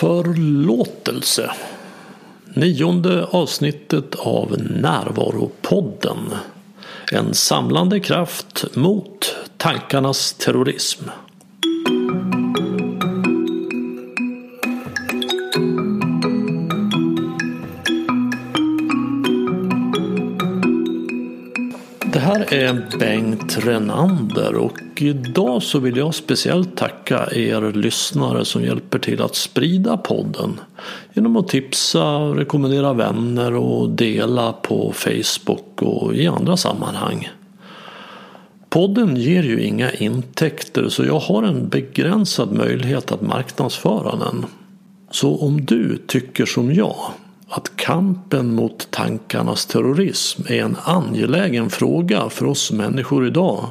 Förlåtelse. Nionde avsnittet av Närvaropodden. En samlande kraft mot tankarnas terrorism. Är Bengt Renander och idag så vill jag speciellt tacka er lyssnare som hjälper till att sprida podden genom att tipsa, rekommendera vänner och dela på Facebook och i andra sammanhang. Podden ger ju inga intäkter så jag har en begränsad möjlighet att marknadsföra den. Så om du tycker som jag att kampen mot tankarnas terrorism är en angelägen fråga för oss människor idag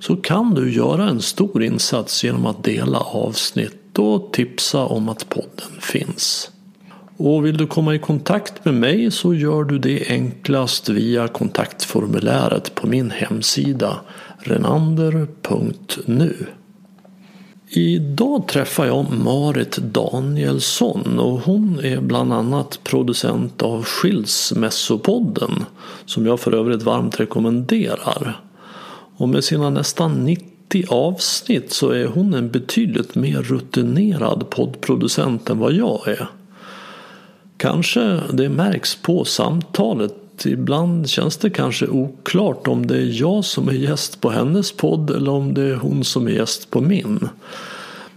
så kan du göra en stor insats genom att dela avsnitt och tipsa om att podden finns. Och vill du komma i kontakt med mig så gör du det enklast via kontaktformuläret på min hemsida renander.nu. Idag träffar jag Marit Danielsson och hon är bland annat producent av Skilsmässopodden som jag för övrigt varmt rekommenderar. Och med sina nästan 90 avsnitt så är hon en betydligt mer rutinerad poddproducent än vad jag är. Kanske det märks på samtalet. Ibland känns det kanske oklart om det är jag som är gäst på hennes podd eller om det är hon som är gäst på min.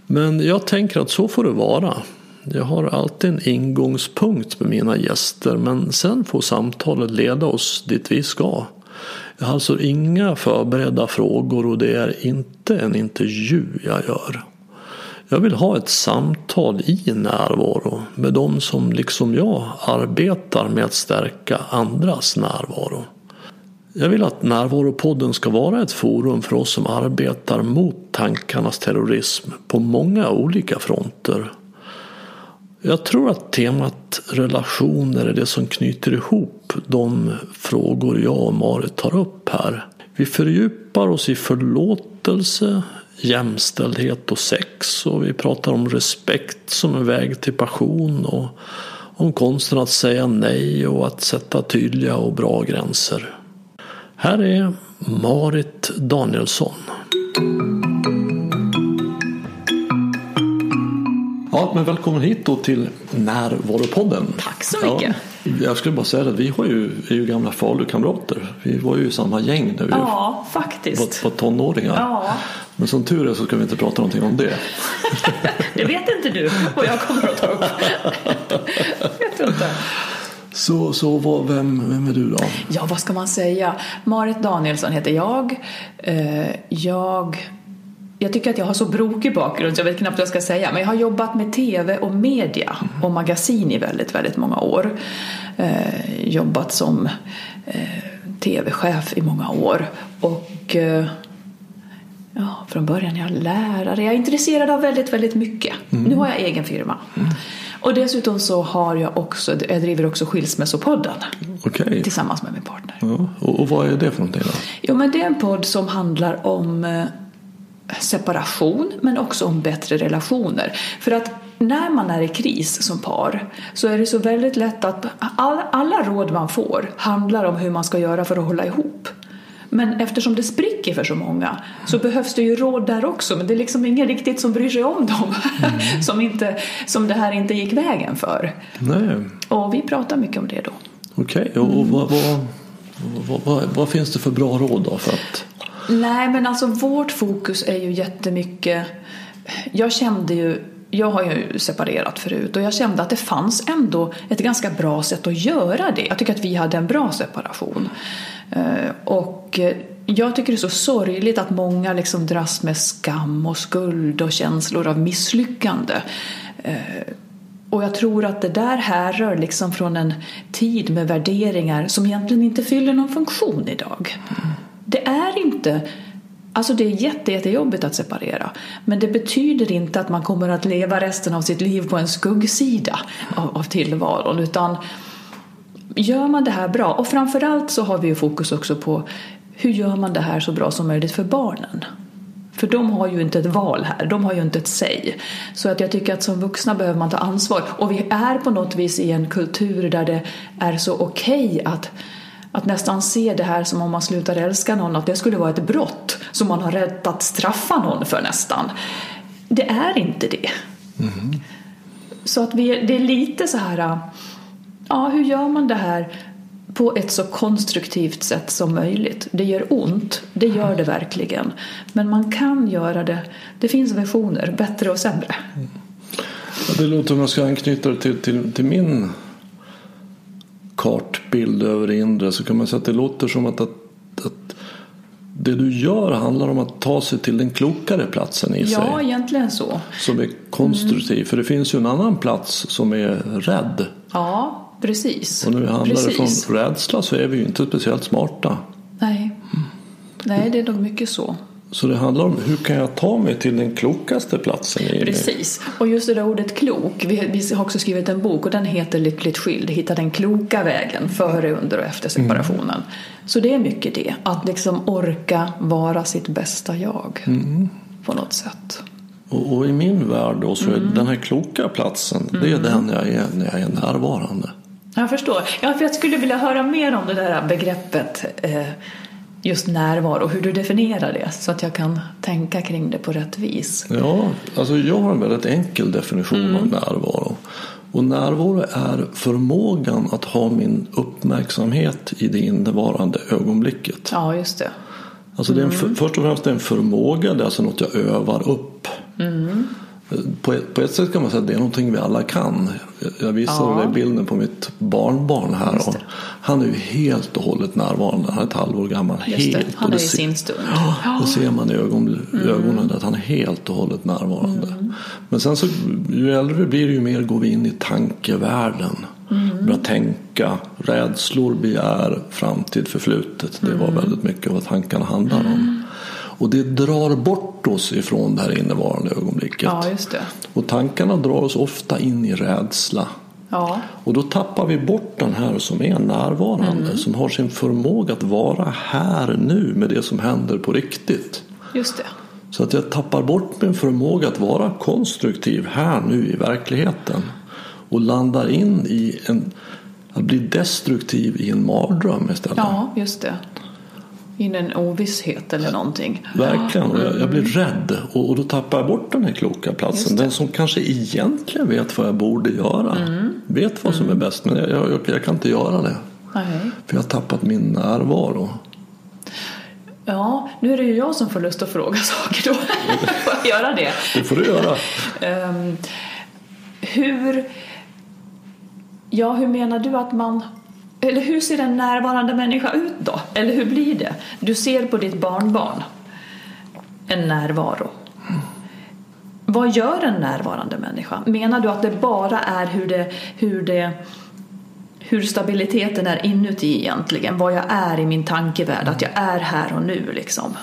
Men jag tänker att så får det vara. Jag har alltid en ingångspunkt med mina gäster men sen får samtalet leda oss dit vi ska. Jag har alltså inga förberedda frågor och det är inte en intervju jag gör. Jag vill ha ett samtal i närvaro med de som liksom jag arbetar med att stärka andras närvaro. Jag vill att Närvaropodden ska vara ett forum för oss som arbetar mot tankarnas terrorism på många olika fronter. Jag tror att temat relationer är det som knyter ihop de frågor jag och Marit tar upp här. Vi fördjupar oss i förlåtelse, jämställdhet och sex och vi pratar om respekt som en väg till passion och om konsten att säga nej och att sätta tydliga och bra gränser. Här är Marit Danielsson. Ja, men välkommen hit då till Närvaropodden. Tack så mycket. Ja, jag skulle bara säga att vi har ju, är ju gamla Falukamrater. Vi var ju i samma gäng när vi ja, faktiskt. var, var tonåringar. Ja. Men som tur är så ska vi inte prata någonting om det. det vet inte du vad jag kommer att ta upp. vet du inte. Så, så vad, vem, vem är du då? Ja, vad ska man säga? Marit Danielsson heter jag. Eh, jag jag tycker att jag har så brokig bakgrund så jag vet knappt vad jag ska säga. Men jag har jobbat med tv och media och magasin i väldigt, väldigt många år. Eh, jobbat som eh, tv-chef i många år. Och eh, ja, från början är jag lärare. Jag är intresserad av väldigt, väldigt mycket. Mm. Nu har jag egen firma. Mm. Och dessutom så har jag också, jag driver också Skilsmässopodden. Okay. Tillsammans med min partner. Ja, och, och vad är det för någonting då? Jo men det är en podd som handlar om eh, separation men också om bättre relationer. För att när man är i kris som par så är det så väldigt lätt att alla, alla råd man får handlar om hur man ska göra för att hålla ihop. Men eftersom det spricker för så många så behövs det ju råd där också men det är liksom ingen riktigt som bryr sig om dem mm. som, inte, som det här inte gick vägen för. Nej. Och vi pratar mycket om det då. Okej, okay. och, och vad, vad, vad, vad, finns det för bra råd då? För att... Nej men alltså vårt fokus är ju jättemycket Jag kände ju jag har ju separerat förut och jag kände att det fanns ändå ett ganska bra sätt att göra det. Jag tycker att vi hade en bra separation. Eh, och eh, jag tycker det är så sorgligt att många liksom dras med skam och skuld och känslor av misslyckande. Eh, och jag tror att det där härrör liksom från en tid med värderingar som egentligen inte fyller någon funktion idag. Det är inte Alltså det är jätte, jättejobbigt att separera. Men det betyder inte att man kommer att leva resten av sitt liv på en skuggsida av, av tillvaron. Utan gör man det här bra, och framförallt så har vi ju fokus också på hur gör man det här så bra som möjligt för barnen. För de har ju inte ett val här, de har ju inte ett säg. Så att jag tycker att som vuxna behöver man ta ansvar. Och vi är på något vis i en kultur där det är så okej okay att att nästan se det här som om man slutar älska någon, att det skulle vara ett brott som man har rätt att straffa någon för nästan. Det är inte det. Mm. Så att vi, det är lite så här, ja hur gör man det här på ett så konstruktivt sätt som möjligt. Det gör ont, det gör det verkligen. Men man kan göra det, det finns versioner, bättre och sämre. Mm. Det låter, om jag ska anknyta till, till, till min kartbild över det inre så kan man säga att det låter som att, att, att det du gör handlar om att ta sig till den klokare platsen i ja, sig. Ja, egentligen så. Som är konstruktiv. Mm. För det finns ju en annan plats som är rädd. Ja, precis. Och vi handlar precis. från rädsla så är vi ju inte speciellt smarta. Nej, mm. Nej det är nog mycket så. Så det handlar om hur kan jag ta mig till den klokaste platsen i Precis, och just det där ordet klok. Vi, vi har också skrivit en bok och den heter Lyckligt skild. Hitta den kloka vägen före, under och efter separationen. Mm. Så det är mycket det, att liksom orka vara sitt bästa jag mm. på något sätt. Och, och, i min värld då så är mm. den här kloka platsen, det är mm. den jag är när jag är närvarande. Jag förstår. Ja, för jag skulle vilja höra mer om det där begreppet eh, just närvaro, hur du definierar det så att jag kan tänka kring det på rätt vis. Ja, alltså jag har en väldigt enkel definition mm. av närvaro. Och närvaro är förmågan att ha min uppmärksamhet i det innevarande ögonblicket. Ja, just det. Alltså mm. det är en, mm. först och främst en förmåga, det är alltså något jag övar upp. Mm. På ett, på ett sätt kan man säga att det är någonting vi alla kan. Jag visade ja. dig bilden på mitt barnbarn här. Och han är ju helt och hållet närvarande. Han är ett halvår gammal. Helt. Han är i sin stund. Ja, det ser man i ögon, mm. ögonen att han är helt och hållet närvarande. Mm. Men sen så ju äldre vi blir ju mer går vi in i tankevärlden. Mm. Börjar tänka, rädslor, begär, framtid, förflutet. Det var mm. väldigt mycket vad tankarna handlar om. Och det drar bort oss ifrån det här innevarande ögonblicket. Ja, just det. Och tankarna drar oss ofta in i rädsla. Ja. Och då tappar vi bort den här som är närvarande, mm. som har sin förmåga att vara här nu med det som händer på riktigt. Just det. Så att jag tappar bort min förmåga att vara konstruktiv här nu i verkligheten. Och landar in i en, att bli destruktiv i en mardröm istället. Ja, just det in en ovisshet eller någonting. Verkligen, och jag, jag blir mm. rädd och, och, då tappar jag bort den här kloka platsen. Den som kanske egentligen vet vad jag borde göra. Mm. Vet vad som är mm. bäst men jag, jag, jag, kan inte göra det. Nej. För jag har tappat min närvaro. Ja, nu är det ju jag som får lust att fråga saker då. får jag göra det? Det får du göra. um, hur, ja, hur menar du att man eller hur ser en närvarande människa ut då? Eller hur blir det? Du ser på ditt barnbarn en närvaro. Vad gör en närvarande människa? Menar du att det bara är hur, det, hur, det, hur stabiliteten är inuti egentligen? Vad jag är i min tankevärld? Att jag är här och nu liksom?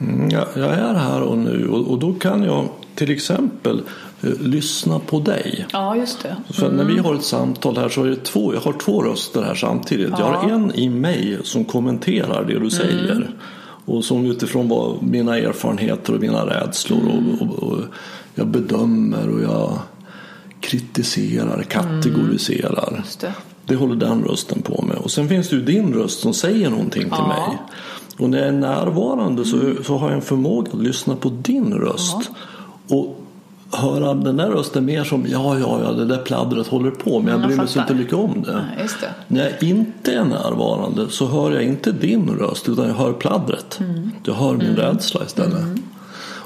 Mm, jag är här och nu och, och då kan jag till exempel lyssna på dig. Ja, just det. För när vi mm. har ett samtal här så är det två, jag har två röster här samtidigt. Ja. Jag har en i mig som kommenterar det du säger. Mm. Och som utifrån vad mina erfarenheter och mina rädslor mm. och, och, och, jag bedömer och jag kritiserar, kategoriserar. Mm. Det. det. håller den rösten på med. Och sen finns det ju din röst som säger någonting till ja. mig. Och när jag är närvarande så, mm. så har jag en förmåga att lyssna på din röst. Ja. Och höra den där rösten mer som ja, ja, ja, det där pladdret håller på men jag bryr mig inte mycket om det. Nej, det. När jag inte är närvarande så hör jag inte din röst utan jag hör pladdret. Mm. Jag hör min mm. rädsla istället. Mm.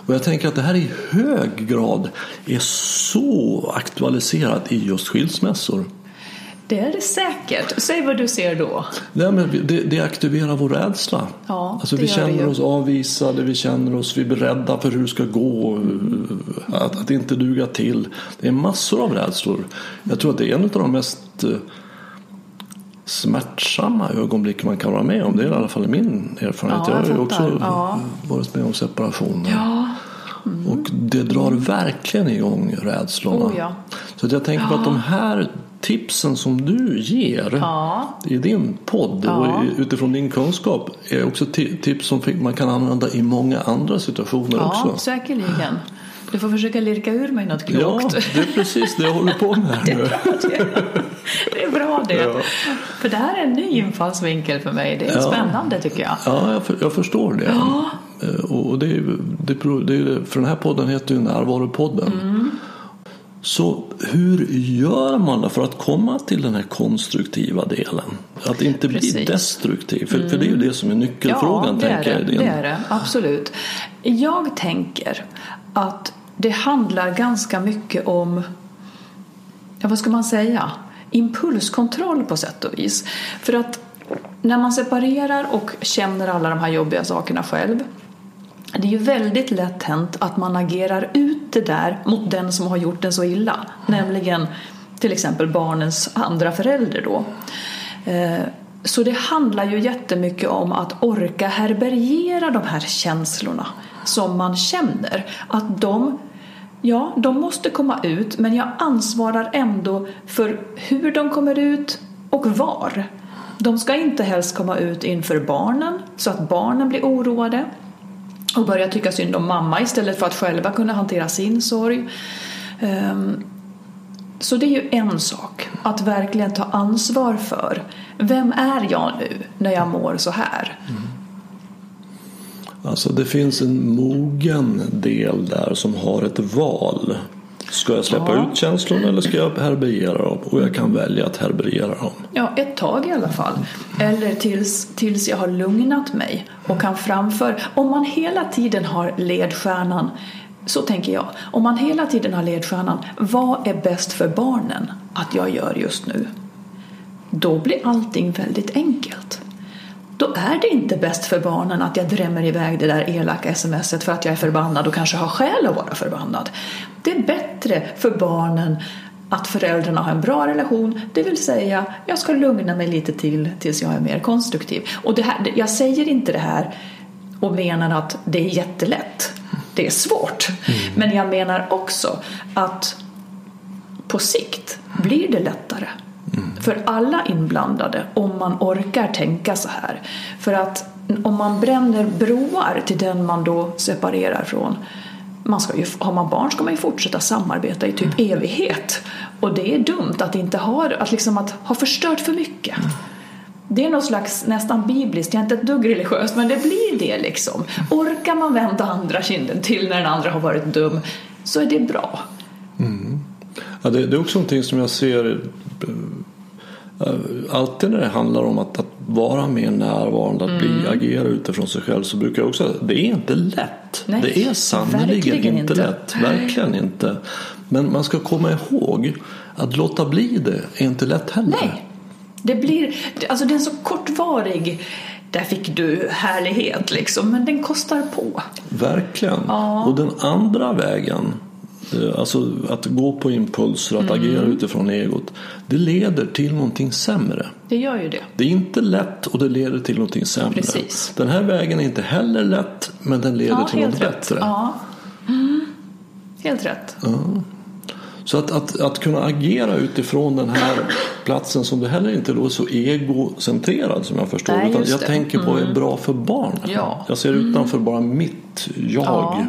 Och jag tänker att det här i hög grad är så aktualiserat i just skilsmässor. Det är det säkert. Säg vad du ser då. Nej, men det, det aktiverar vår rädsla. Ja, alltså, vi känner oss avvisade, vi känner oss vi är beredda för hur det ska gå, att, att inte duga till. Det är massor av rädslor. Jag tror att det är en av de mest eh, smärtsamma ögonblick man kan vara med om. Det är i alla fall min erfarenhet. Ja, jag, jag har ju också ja. varit med om separationer. Ja. Och det drar verkligen igång rädslorna. Oh, ja. Så att jag tänker på att de här tipsen som du ger Ja. i din podd Ja. och utifrån din kunskap är också ti- tips som man kan använda i många andra situationer Ja, också. säkerligen. Du får försöka lirka ur mig något Ja, klokt. det är precis det jag håller på med här nu. Det är bra det. Ja. För det här är en ny infallsvinkel för mig. Det är Ja. spännande tycker jag. Ja, jag, för, jag förstår det. Eh, Och det är, det, det för den här podden heter ju Närvaropodden. Mm. Så hur gör man då för att komma till den här konstruktiva delen? Att inte bli Precis. Mm. destruktiv. För, för det är ju det som är nyckelfrågan ja, det är tänker det. jag. det är det. Absolut. Jag tänker att det handlar ganska mycket om, ja, vad ska man säga, impulskontroll på sätt och vis. För att när man separerar och känner alla de här jobbiga sakerna själv det är ju väldigt lätt hänt att man agerar ut det där mot den som har gjort den så illa. Nämligen till exempel barnens andra förälder då. Eh, så det handlar ju jättemycket om att orka härbärgera de här känslorna som man känner. Att de, ja, de måste komma ut men jag ansvarar ändå för hur de kommer ut och var. De ska inte helst komma ut inför barnen så att barnen blir oroade och börja tycka synd om mamma istället för att själva kunna hantera sin sorg. Ehm, så det är ju en sak, att verkligen ta ansvar för vem är jag nu när jag mår så här? Mm. Alltså det finns en mogen del där som har ett val. Ska jag släppa Ja. ut känslorna eller ska jag härbärgera dem? Och jag kan välja att härbärgera dem. Ja, ett tag i alla fall. Eller tills, tills jag har lugnat mig och kan framföra. Om man hela tiden har ledstjärnan, så tänker jag, om man hela tiden har ledstjärnan, vad är bäst för barnen att jag gör just nu? Då blir allting väldigt enkelt. Då är det inte bäst för barnen att jag drämmer iväg det där elaka smset för att jag är förbannad och kanske har skäl att vara förbannad. Det är bättre för barnen att föräldrarna har en bra relation, det vill säga jag ska lugna mig lite till tills jag är mer konstruktiv. Och det här, jag säger inte det här och menar att det är jättelätt. Det är svårt. Men jag menar också att på sikt blir det lättare för alla inblandade om man orkar tänka så här. För att om man bränner broar till den man då separerar från man ska ju, har man barn ska man ju fortsätta samarbeta i typ evighet. Och det är dumt att inte ha, att liksom att ha förstört för mycket. Det är något slags nästan bibliskt, jag är inte ett dugg religiöst men det blir det liksom. Orkar man vända andra kinden till när den andra har varit dum så är det bra. Ja, det, det är också någonting som jag ser eh, alltid när det handlar om att, att vara mer närvarande, att bli, Mm. agera utifrån sig själv så brukar jag också det är inte lätt. Nej, det är sannerligen inte, inte. lätt. Verkligen inte. Men man ska komma ihåg att låta bli det är inte lätt heller. Nej. Det blir, alltså den så kortvarig. Där fick du härlighet liksom, men den kostar på. Verkligen. Ja. Och den andra vägen, alltså att gå på impulser, att agera Mm. utifrån egot, det leder till någonting sämre. Det gör ju det. Det är inte lätt och det leder till någonting sämre. Precis. Den här vägen är inte heller lätt men den leder Ja, till något rätt. bättre. Ja. Mm. Helt rätt. Så att, att, att kunna agera utifrån den här platsen som det heller inte är så egocentrerad som jag förstår. Nej, utan jag det. tänker på vad är bra för barnen. Ja. Jag ser utanför bara mitt jag. Ja.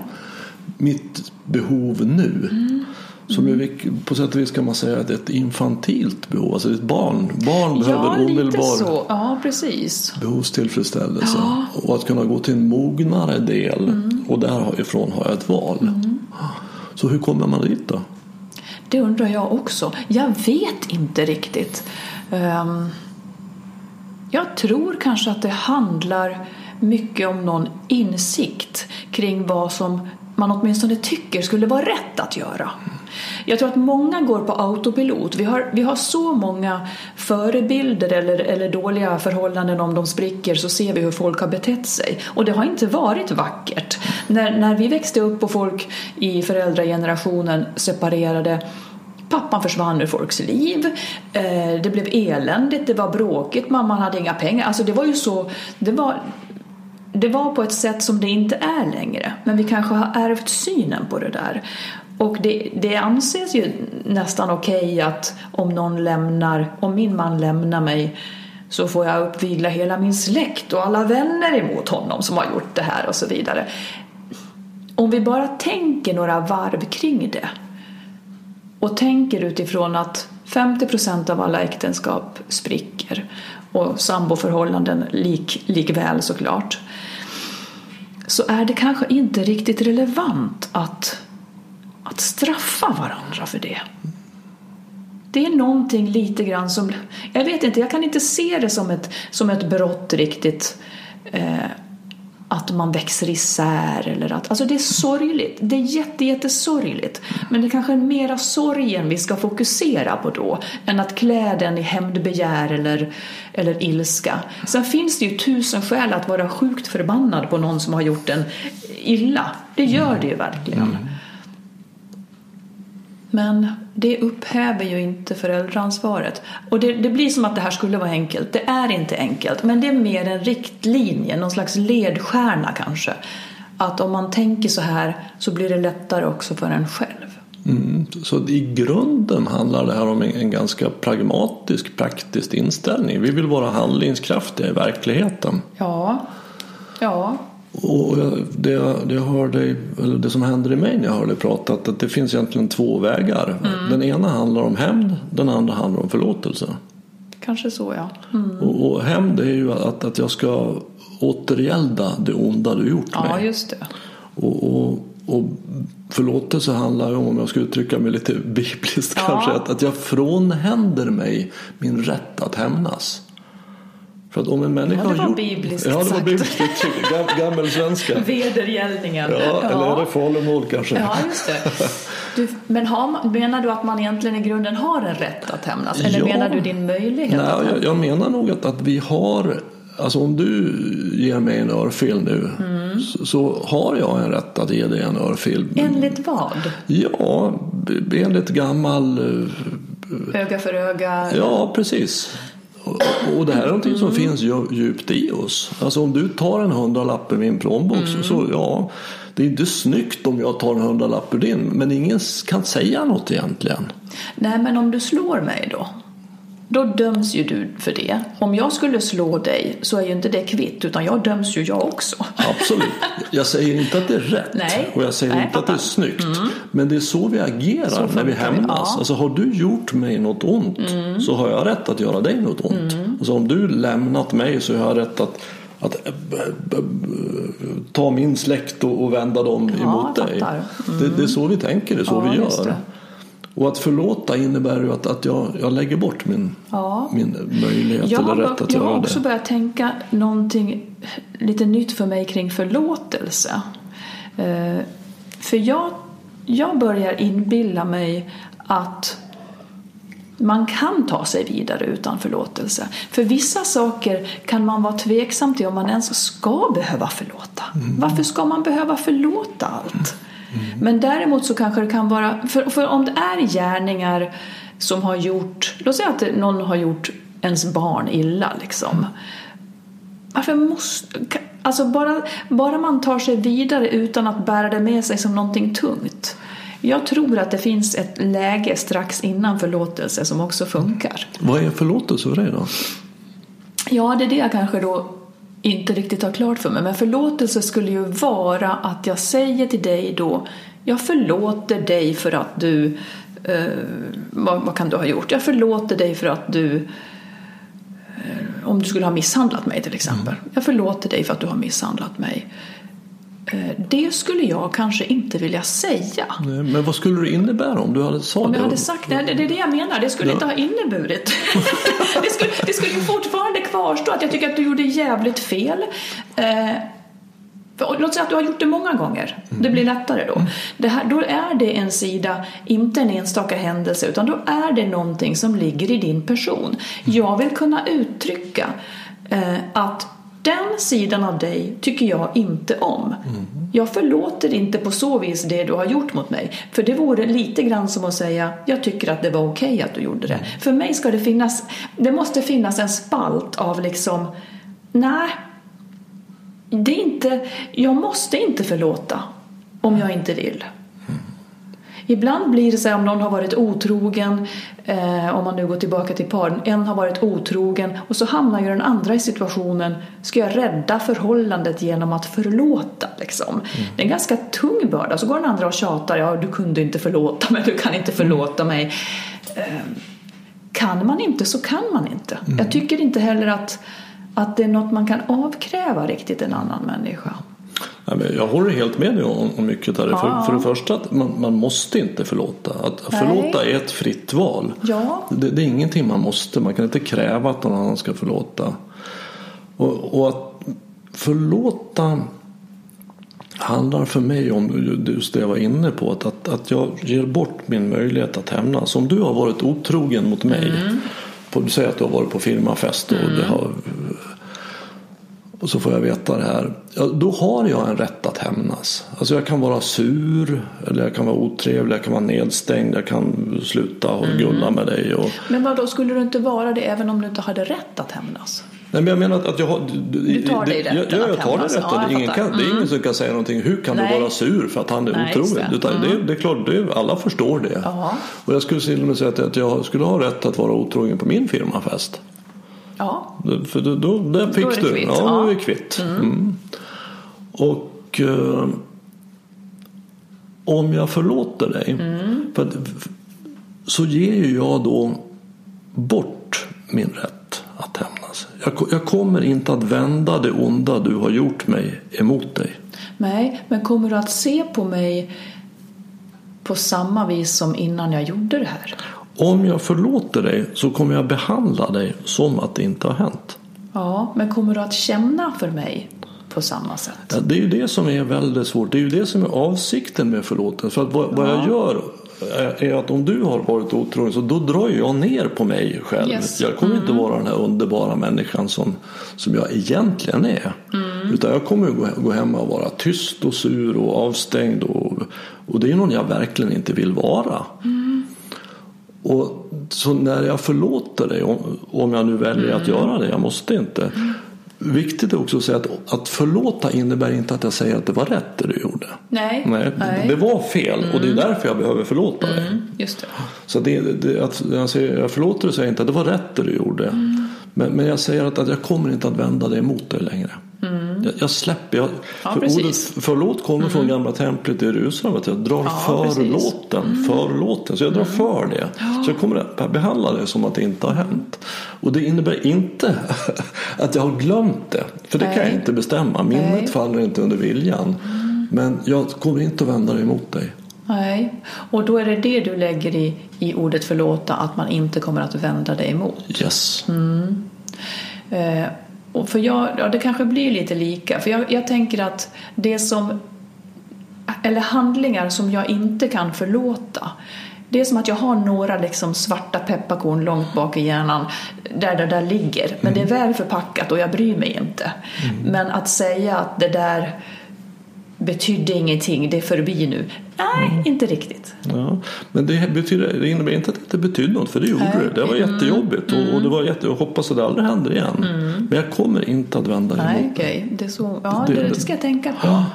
Mitt behov nu. Mm. Som är, på sätt och vis kan man säga att ett infantilt behov. Alltså ett barn. Barn Ja, behöver lite omedelbar. Ja, precis. behovstillfredsställelse. Och att kunna gå till en mognare del Mm. och därifrån har jag ett val. Så hur kommer man dit då? Det undrar jag också. Jag vet inte riktigt. Ehm, jag tror kanske att det handlar mycket om någon insikt kring vad som man åtminstone tycker skulle vara rätt att göra. Jag tror att många går på autopilot. Vi har, vi har så många förebilder eller, eller dåliga förhållanden om de spricker så ser vi hur folk har betett sig. Och det har inte varit vackert. När, när vi växte upp och folk i föräldragenerationen separerade Pappan försvann ur folks liv, eh, det blev eländigt, det var bråkigt, mamman hade inga pengar. Alltså det var ju så, det var, det var på ett sätt som det inte är längre. Men vi kanske har ärvt synen på det där. Och det, det anses ju nästan okej okay att om någon lämnar, om min man lämnar mig så får jag uppvigla hela min släkt och alla vänner emot honom som har gjort det här och så vidare. Om vi bara tänker några varv kring det och tänker utifrån att 50 procent av alla äktenskap spricker och samboförhållanden lik, likväl såklart så är det kanske inte riktigt relevant att, att straffa varandra för det. Det är någonting lite grann som, jag vet inte, jag kan inte se det som ett, som ett brott riktigt eh, att man växer isär eller att, alltså det är sorgligt, det är jätte, jättesorgligt. Men det är kanske är mera sorgen vi ska fokusera på då än att klä den i hämndbegär eller, eller ilska. Sen finns det ju tusen skäl att vara sjukt förbannad på någon som har gjort en illa. Det gör det ju verkligen. Mm. Men det upphäver ju inte föräldraansvaret. Och det, det, blir som att det här skulle vara enkelt. Det är inte enkelt, men det är mer en riktlinje, någon slags ledstjärna kanske. Att om man tänker så här så blir det lättare också för en själv. Mm, så i grunden handlar det här om en, en ganska pragmatisk, praktisk inställning. Vi vill vara handlingskraftiga i verkligheten. Ja, ja. Och det, det, jag hörde, eller det som händer i mig när jag hör dig prata att det finns egentligen två vägar. Mm. Den ena handlar om hämnd, den andra handlar om förlåtelse. Kanske så ja. Mm. Och, och hämnd är ju att, att jag ska återgälda det onda du gjort ja, mig. Just det. Och, och, och förlåtelse handlar om, om jag ska uttrycka mig lite bibliskt ja. kanske, att, att jag frånhänder mig min rätt att hämnas. För att om en människa ja, det var gjort... bibliskt Ja, det var bibliskt uttryck. Gammel svenska. Vedergällningen. Ja, ja, eller falumål kanske? Ja, just det. Du, men har, menar du att man egentligen i grunden har en rätt att hämnas? Eller ja. menar du din möjlighet? Nej, jag, jag menar nog att, att vi har Alltså om du ger mig en örfil nu mm. så, så, har jag en rätt att ge dig en örfil. Enligt vad? Ja, enligt gammal... Öga för öga? Ja, precis. Och det här är någonting som mm. finns djupt i oss. Alltså om du tar en hundralapp ur min plånbok mm. så ja, det är inte snyggt om jag tar en hundralapp ur din. Men ingen kan säga något egentligen. Nej, men om du slår mig då? Då döms ju du för det. Om jag skulle slå dig så är ju inte det kvitt utan jag döms ju jag också. Absolut. Jag säger inte att det är rätt Nej. och jag säger Nej, inte pappa. att det är snyggt. Mm. Men det är så vi agerar så när vi hämnas. Ja. Alltså har du gjort mig något ont mm. så har jag rätt att göra dig något ont. Mm. Alltså om du lämnat mig så har jag rätt att att ta min släkt och vända dem ja, emot dig. Mm. Det, det, är så vi tänker, det är så ja, vi gör. Och att förlåta innebär ju att, att jag, jag lägger bort min, ja. min möjlighet jag eller rätt att jag göra det. Jag har också börjat tänka någonting lite nytt för mig kring förlåtelse. Eh, för jag, jag börjar inbilla mig att man kan ta sig vidare utan förlåtelse. För vissa saker kan man vara tveksam till om man ens ska behöva förlåta. Mm. Varför ska man behöva förlåta allt? Mm. Men däremot så kanske det kan vara, för, för, om det är gärningar som har gjort, låt säga att någon har gjort ens barn illa liksom. Varför måste, alltså bara, bara man tar sig vidare utan att bära det med sig som någonting tungt. Jag tror att det finns ett läge strax innan förlåtelse som också funkar. Vad är förlåtelse för dig då? Ja, det är det jag kanske då inte riktigt har klart för mig. Men förlåtelse skulle ju vara att jag säger till dig då Jag förlåter dig för att du eh, vad, vad, kan du ha gjort? Jag förlåter dig för att du eh, om du skulle ha misshandlat mig till exempel. Mm. Jag förlåter dig för att du har misshandlat mig. Eh, det skulle jag kanske inte vilja säga. Nej, men vad skulle det innebära om du hade sagt det? Om jag hade sagt det, det är det jag menar. Det skulle ja. inte ha inneburit. det, skulle, det skulle fortfarande kvarstå att jag tycker att du gjorde jävligt fel. Eh, låt säga att du har gjort det många gånger. Mm. Det blir lättare då. Mm. Det här, då är det en sida, inte en enstaka händelse, utan då är det någonting som ligger i din person. Jag vill kunna uttrycka eh, att den sidan av dig tycker jag inte om. Mm. Jag förlåter inte på så vis det du har gjort mot mig. För det vore lite grann som att säga jag tycker att det var okej okay att du gjorde det. Mm. För mig ska det finnas, det måste finnas en spalt av liksom nej, det är inte, jag måste inte förlåta om jag inte vill. Ibland blir det så här om någon har varit otrogen, eh, om man nu går tillbaka till par, en har varit otrogen och så hamnar ju den andra i situationen, ska jag rädda förhållandet genom att förlåta? Liksom. Mm. Det är en ganska tung börda. Så går den andra och tjatar, ja du kunde inte förlåta mig, du kan inte förlåta mig. Eh, kan man inte så kan man inte. Mm. Jag tycker inte heller att, att det är något man kan avkräva riktigt en annan människa. Jag håller helt med dig om mycket där. Ja. För, för det första att man, man måste inte förlåta. Att förlåta är ett fritt val. Ja. Det, det, är ingenting man måste. Man kan inte kräva att någon annan ska förlåta. Och, och att förlåta handlar för mig om just det jag var inne på. Att, att, att jag ger bort min möjlighet att hämnas. Om du har varit otrogen mot mig. Mm. På, du säger att du har varit på firmafest och mm. det har och så får jag veta det här. Ja, då har jag en rätt att hämnas. Alltså jag kan vara sur, eller jag kan vara otrevlig, jag kan vara nedstängd, jag kan sluta och mm. gulla med dig. Och... Men vad då skulle du inte vara det även om du inte hade rätt att hämnas? Nej, men jag menar att jag har... Du tar dig rätten ja, jag, jag tar dig rätten. Ja, ingen kan, mm. Det är ingen mm. som kan säga någonting. Hur kan Nej. du vara sur för att han är Nej, otrogen? Det. Utan mm. det, det, är klart, det, alla förstår det. Aha. Och jag skulle till och med säga att jag skulle ha rätt att vara otrogen på min firmafest. Ja. För då, då, där fick då är du. Kvitt. Ja, då är vi kvitt. Mm. Mm. Och eh, om jag förlåter dig mm. för, så ger ju jag då bort min rätt att hämnas. Jag, jag kommer inte att vända det onda du har gjort mig emot dig. Nej, men kommer du att se på mig på samma vis som innan jag gjorde det här? Om jag förlåter dig så kommer jag behandla dig som att det inte har hänt. Ja, men kommer du att känna för mig på samma sätt? Ja, det är ju det som är väldigt svårt. Det är ju det som är avsikten med förlåtelse. För att vad, ja. vad jag gör är att om du har varit otrogen så då drar jag ner på mig själv. Yes. Jag kommer mm. inte vara den här underbara människan som, som jag egentligen är. Mm. Utan jag kommer gå, gå hem och vara tyst och sur och avstängd. Och, och det är någon jag verkligen inte vill vara. Mm. Och så när jag förlåter dig, om jag nu väljer mm. att göra det, jag måste inte. Mm. Viktigt är också att säga att, att förlåta innebär inte att jag säger att det var rätt det du gjorde. Nej. Nej, Nej. Det var fel mm. och det är mm. därför jag behöver förlåta dig. Mm, just det. Så det, det, att jag, säger, jag förlåter dig säger inte att det var rätt det du gjorde. Mm. Men, men jag säger att, att jag kommer inte att vända dig emot dig längre. Mm. Jag, jag, släpper. Jag, ja, för ordet förlåt kommer mm. från gamla templet i Jerusalem. Att jag drar ja, förlåten. Mm. Förlåten. Så jag drar mm. för det. Ja. Så jag kommer att behandla det som att det inte har hänt. Och det innebär inte att jag har glömt det. För det Nej. kan jag inte bestämma. Minnet Nej. faller inte under viljan. Mm. Men jag kommer inte att vända det emot dig. Nej, och då är det det du lägger i, i ordet förlåta, att man inte kommer att vända dig emot. Yes. Mm. Eh, och för jag, ja, det kanske blir lite lika, för jag, jag tänker att det som, eller handlingar som jag inte kan förlåta, det är som att jag har några liksom svarta pepparkorn långt bak i hjärnan där det där ligger. Men mm. det är väl förpackat och jag bryr mig inte. Mm. Men att säga att det där betydde ingenting, det är förbi nu. Nej, mm. inte riktigt. Ja, men det, betyder, det innebär inte att det inte betydde något, för det gjorde Nej. det. Det var mm. jättejobbigt och, och, det var jätte, jag hoppas att det aldrig händer igen. Mm. Men jag kommer inte att vända Nej, emot okay. det. det. Så, ja, det, det, ska jag tänka på. Ja,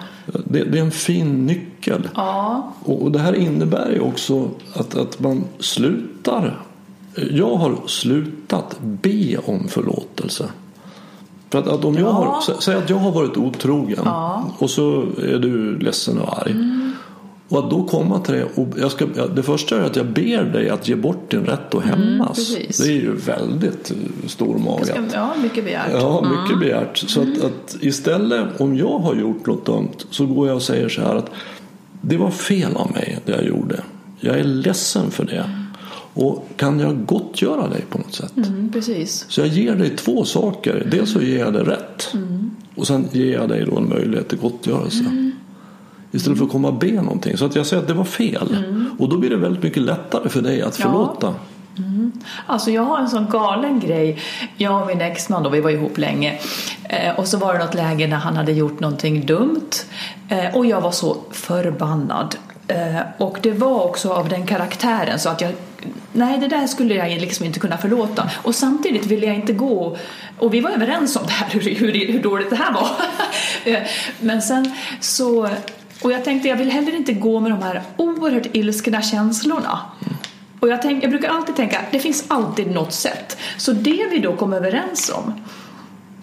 det, det, är en fin nyckel. Ja. Och, och det här innebär ju också att, att man slutar. Jag har slutat be om förlåtelse. För att, att om jag har, säg att jag har varit otrogen och så är du ledsen och arg. Mm. Och att då komma till det och jag ska, det första är att jag ber dig att ge bort din rätt att mm, hämnas. Mm, det är ju väldigt stormagat. Ja, mycket begärt. Ja, mycket mm. begärt. Så att, mm. att, istället om jag har gjort något dumt så går jag och säger så här att det var fel av mig det jag gjorde. Jag är ledsen för det. Och kan jag gottgöra dig på något sätt? Mm, precis. Så jag ger dig två saker. Dels så ger jag dig rätt. Mm. Och sen ger jag dig då en möjlighet till gottgörelse. Mm. Istället för att komma och be någonting. Så att jag säger att det var fel. Mm. Och då blir det väldigt mycket lättare för dig att förlåta. Ja. Mm. Alltså jag har en sån galen grej. Jag och min exman då, vi var ihop länge. Eh, och så var det något läge när han hade gjort någonting dumt. Eh, och jag var så förbannad. Eh, och det var också av den karaktären så att jag Nej, det där skulle jag liksom inte kunna förlåta. Och samtidigt ville jag inte gå och vi var överens om det här, hur, hur, hur dåligt det här var. Eh, men sen så, och jag tänkte jag vill heller inte gå med de här oerhört ilskna känslorna. Och jag, tänk, jag brukar alltid tänka, det finns alltid något sätt. Så det vi då kom överens om,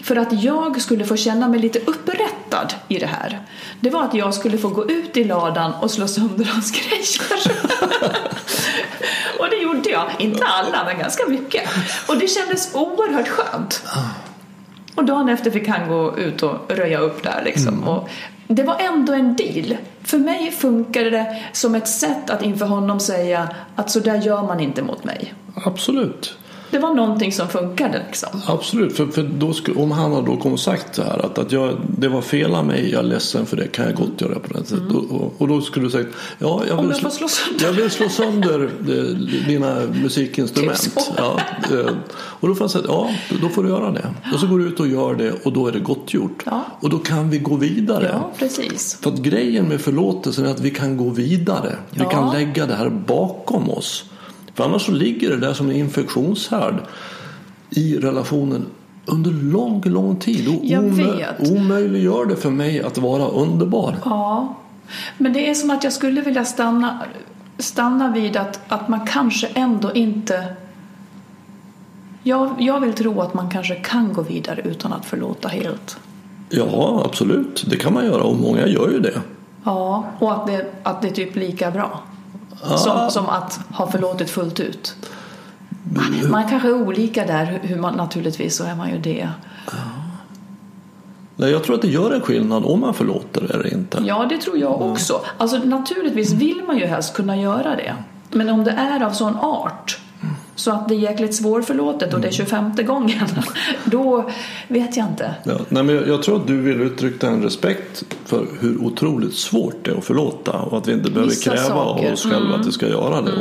för att jag skulle få känna mig lite upprättad i det här, det var att jag skulle få gå ut i ladan och slå sönder hans grejer. och det gjorde jag, inte alla men ganska mycket. Och det kändes oerhört skönt. Och dagen efter fick han gå ut och röja upp där liksom. Och det var ändå en deal. För mig funkade det som ett sätt att inför honom säga att så där gör man inte mot mig. Absolut. Det var någonting som funkade liksom. Absolut, för, för då skulle, om han hade då kommit sagt så här att, att jag, det var fel av mig, jag är ledsen för det, kan jag gott göra på det sättet. Och, och, och då skulle du sagt, ja jag vill, jag slå, sönder. jag vill slå sönder eh, dina musikinstrument. Typ. Ja, eh, och då får han säga, ja då får du göra det. Och så går du ut och gör det och då är det gott gjort. Ja. Och då kan vi gå vidare. Ja, precis. För att grejen med förlåtelsen är att vi kan gå vidare. Vi Ja. kan lägga det här bakom oss. För annars så ligger det där som en infektionshärd i relationen under lång, lång tid. Och omö- omöjliggör det för mig att vara underbar. Ja. Men det är som att jag skulle vilja stanna, stanna vid att, att man kanske ändå inte... Jag, jag vill tro att man kanske kan gå vidare utan att förlåta helt. Ja, absolut. Det kan man göra och många gör ju det. Ja, och att det, att det är typ lika bra. Som, som att ha förlåtit fullt ut. Man kanske är olika där, hur- man, naturligtvis så är man ju det. Nej, jag tror att det gör en skillnad om man förlåter eller inte. Ja, det tror jag också. Alltså naturligtvis vill man ju helst kunna göra det. Men om det är av sån art så att det är jäkligt svårförlåtet och det är 25 gången, då vet jag inte. Ja, nej, men jag, jag tror att du vill uttrycka en respekt för hur otroligt svårt det är att förlåta och att vi inte behöver Vissa kräva saker. Mm. av oss själva att vi ska göra det.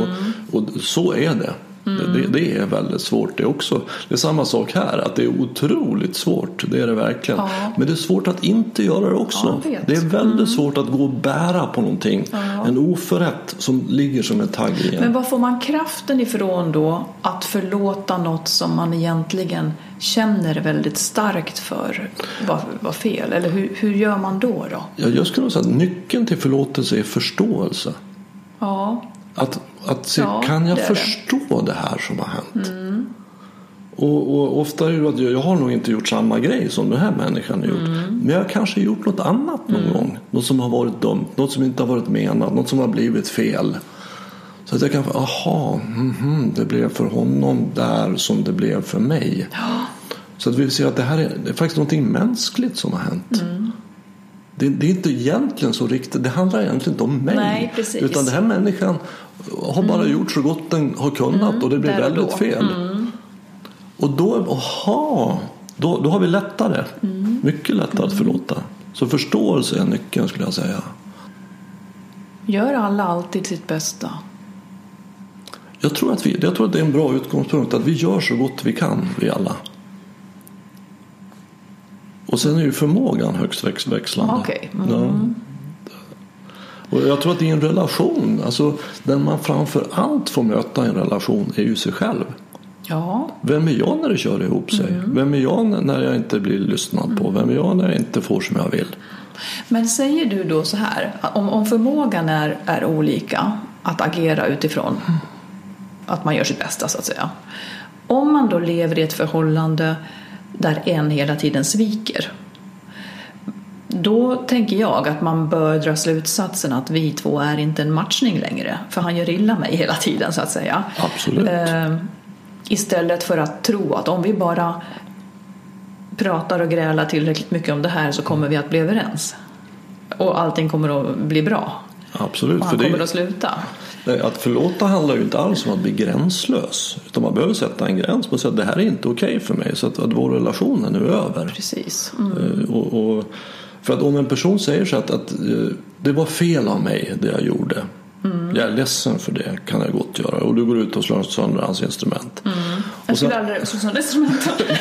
Och, och så är det. Det, det är väldigt svårt det också. Det är samma sak här, att det är otroligt svårt. Det är det verkligen. Ja. Men det är svårt att inte göra det också. Ja, det är väldigt svårt att gå och bära på någonting. En oförrätt som ligger som en tagg i en. Men var får man kraften ifrån då att förlåta något som man egentligen känner väldigt starkt för var, var fel? Eller hur, hur gör man då? då? Ja, jag skulle säga att nyckeln till förlåtelse är förståelse. Ja, Att, att se, Ja, kan jag det är det. förstå det. här som har hänt? Och, och ofta är det ju att jag, jag har nog inte gjort samma grej som den här människan har gjort. Men jag har kanske gjort något annat någon gång. Något som har varit dumt, något som inte har varit menat, något som har blivit fel. Så att jag kan få, aha, mhm, det blev för honom där som det blev för mig. Så att vi ser att det här är, det är faktiskt någonting mänskligt som har hänt. Det, det är inte egentligen så riktigt, det handlar egentligen inte om mig. Nej, precis. Mm. Utan den här människan har bara gjort så gott den har kunnat och det blir väldigt fel. Och då, aha, då, då har vi lättare. Mm. Mycket lättare att förlåta. Så förståelse är nyckeln skulle jag säga. gör alla alltid sitt bästa? Jag tror, att vi, jag tror att det är en bra utgångspunkt att vi gör så gott vi kan, vi alla. Och sen är ju förmågan högst väx- växlande. Okej. Mm. Ja. Och jag tror att i en relation, alltså den man framför allt får möta i en relation är ju sig själv. Ja, Vem är jag när det kör ihop sig? Mm. Vem är jag när jag inte blir lyssnad på? Vem är jag när jag inte får som jag vill? Men säger du då så här, om, om förmågan är, är olika att agera utifrån att man gör sitt bästa så att säga. Om man då lever i ett förhållande där en hela tiden sviker då tänker jag att man bör dra slutsatsen att vi två är inte en matchning längre för han gör illa mig hela tiden så att säga. Absolut. Eh, istället för att tro att om vi bara pratar och grälar tillräckligt mycket om det här så kommer vi att bli överens. Och allting kommer att bli bra. Absolut. Och För han det, kommer att sluta. Att förlåta handlar ju inte alls om att bli gränslös. Utan man behöver sätta en gräns. Man säger att det här är inte okej för mig. Så att, att vår relation är nu över. Precis. Mm. Eh, Och, och, för att om en person säger så att, att eh, det var fel av mig det jag gjorde. Mm. Jag är ledsen för det kan jag gott göra. Och du går ut och slår sönder hans instrument. Jag Och sen, skulle aldrig slå sönder instrumenten.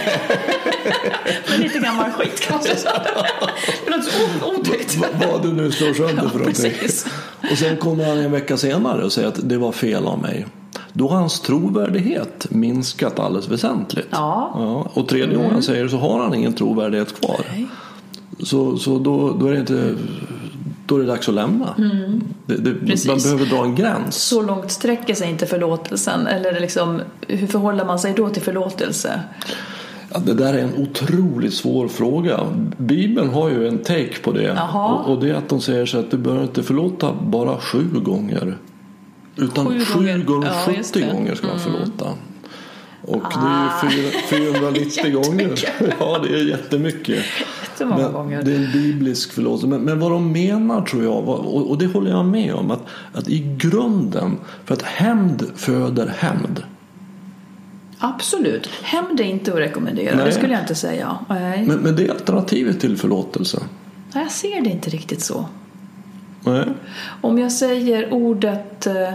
Men lite gammal skit kanske. Det låter så otäckt. vad, du nu slår sönder Ja, för någonting. precis. Och sen kommer han en vecka senare och säger att det var fel av mig. Då har hans trovärdighet minskat alldeles väsentligt. Ja. Ja, och tredje gången han säger det så har han ingen trovärdighet kvar. Nej. Så, så då, då är det inte då är det dags att lämna. Det, det, man behöver dra en gräns. Så långt sträcker sig inte förlåtelsen? Eller liksom, hur förhåller man sig då till förlåtelse? Ja, det där är en otroligt svår fråga. Bibeln har ju en take på det. Och, och det är att de säger så att du behöver inte förlåta bara sju gånger. Utan Sju sju, gånger. gånger, Ja, just 70 det. Mm. gånger ska man förlåta. Och Ah. det är ju fyra- 490 gånger. Ja, det är jättemycket. Jättemånga Men gånger. Det är en biblisk förlåtelse. Men, men vad de menar tror jag, och, och det håller jag med om, att, att i grunden, för att hämnd föder hämnd. Absolut. Hämnd är inte att rekommendera, Nej. det skulle jag inte säga. Nej. Men, men det är alternativet till förlåtelse. Jag ser det inte riktigt så. Nej. Om jag säger ordet eh,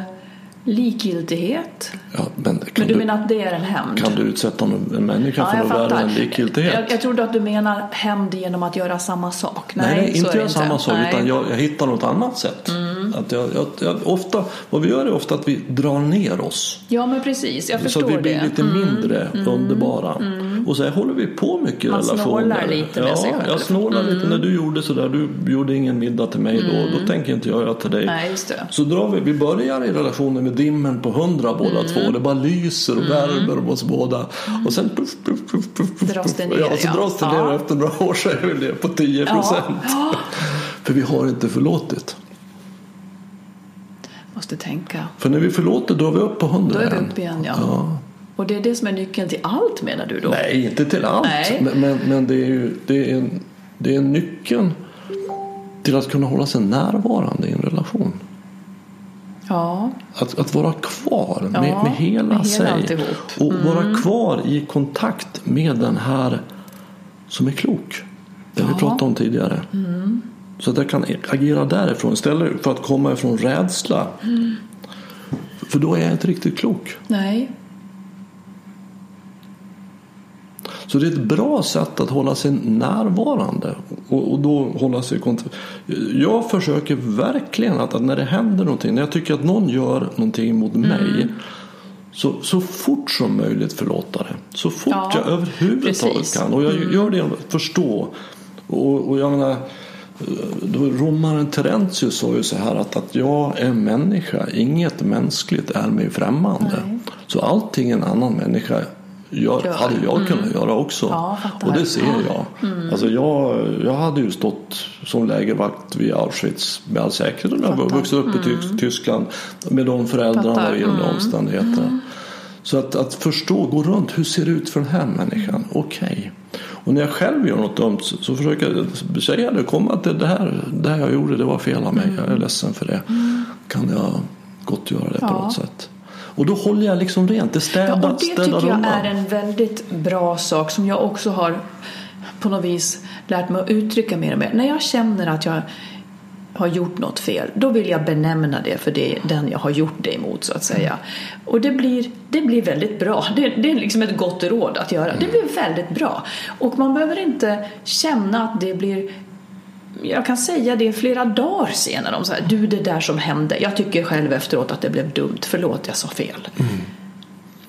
likgiltighet, Ja, men men du du, menar att det är en hämnd? kan du utsätta en människa för jag något värre än likgiltighet? Jag, jag trodde att du menar hämnd genom att göra samma sak. nej, nej, så inte det göra samma sak Nej. Mm. utan jag, jag hittar något annat sätt. Att jag, jag, ofta, vad vi gör är ofta att vi drar ner oss. Ja, men precis. Jag Så förstår att vi blir det. Mm. lite mindre underbara. Och så här håller vi på mycket i Man relationer. snålar lite med ja, sig själv. Mm. jag snålar lite. När du gjorde sådär, du gjorde ingen middag till mig då. Då tänker inte jag göra till dig. Nej, just det. Så drar vi, vi börjar i relationen med dimmen på hundra båda Mm. två. Det bara lyser och värmer om oss båda. Och sen puff, puff, puff, puff, Dras det ner, Ja, så dras det ner efter några år så är vi ner på 10 procent. För vi har inte förlåtit. Måste tänka. För när vi förlåter då är vi upp på 100 Då är vi uppe igen, ja. Och det är det som är nyckeln till allt menar du då? Nej, inte till allt. Nej. Men, men, men det är ju det är, en, det är nyckeln till att kunna hålla sig närvarande i en relation. Ja, Att, att vara kvar med, Ja, med hela med hela sig. Mm. Och vara kvar i kontakt med den här som är klok. Det vi Ja. pratade om tidigare. Så att jag kan agera därifrån istället för att komma ifrån rädsla. Mm. För då är jag inte riktigt klok. nej. Så det är ett bra sätt att hålla sig närvarande och, och då hålla sig kontakt. Jag försöker verkligen att, att när det händer någonting, när jag tycker att någon gör någonting mot Mm. mig så, så fort som möjligt förlåta det. Så fort Ja, jag överhuvudtaget precis. Mm. kan. Och jag gör det genom att förstå. Och, och jag menar, då romaren Terentius sa ju så här att, att jag är människa, inget mänskligt är mig främmande. Nej. Så allting en annan människa gör, Gör. hade jag kunnat göra också. Ja, och det ser jag. Mm. Alltså jag. Jag hade ju stått som lägervakt vid Auschwitz med all säkerhet om jag Fattar. Mm. vuxit upp i Tysk- Tyskland med de föräldrarna Fattar. och i de Mm. omständigheterna. Så att, att förstå, gå runt, hur ser det ut för den här människan? Okej. Och när jag själv gör något dumt så, försöker jag säga det, komma att det, här, det här jag gjorde det var fel av mig, jag är ledsen för det. Kan jag gott göra det på Mm. Ja. något sätt? Och då håller jag liksom rent, det Ja, städar, och det städar tycker jag undan. är en väldigt bra sak som jag också har på något vis lärt mig att uttrycka mer och mer. När jag känner att jag har gjort något fel, då vill jag benämna det för det, den jag har gjort det emot så att säga. Och det blir, det blir väldigt bra. Det, det är liksom ett gott råd att göra. Det blir väldigt bra. Och man behöver inte känna att det blir jag kan säga det flera dagar senare om så här, du det där som hände, jag tycker själv efteråt att det blev dumt, förlåt jag sa fel.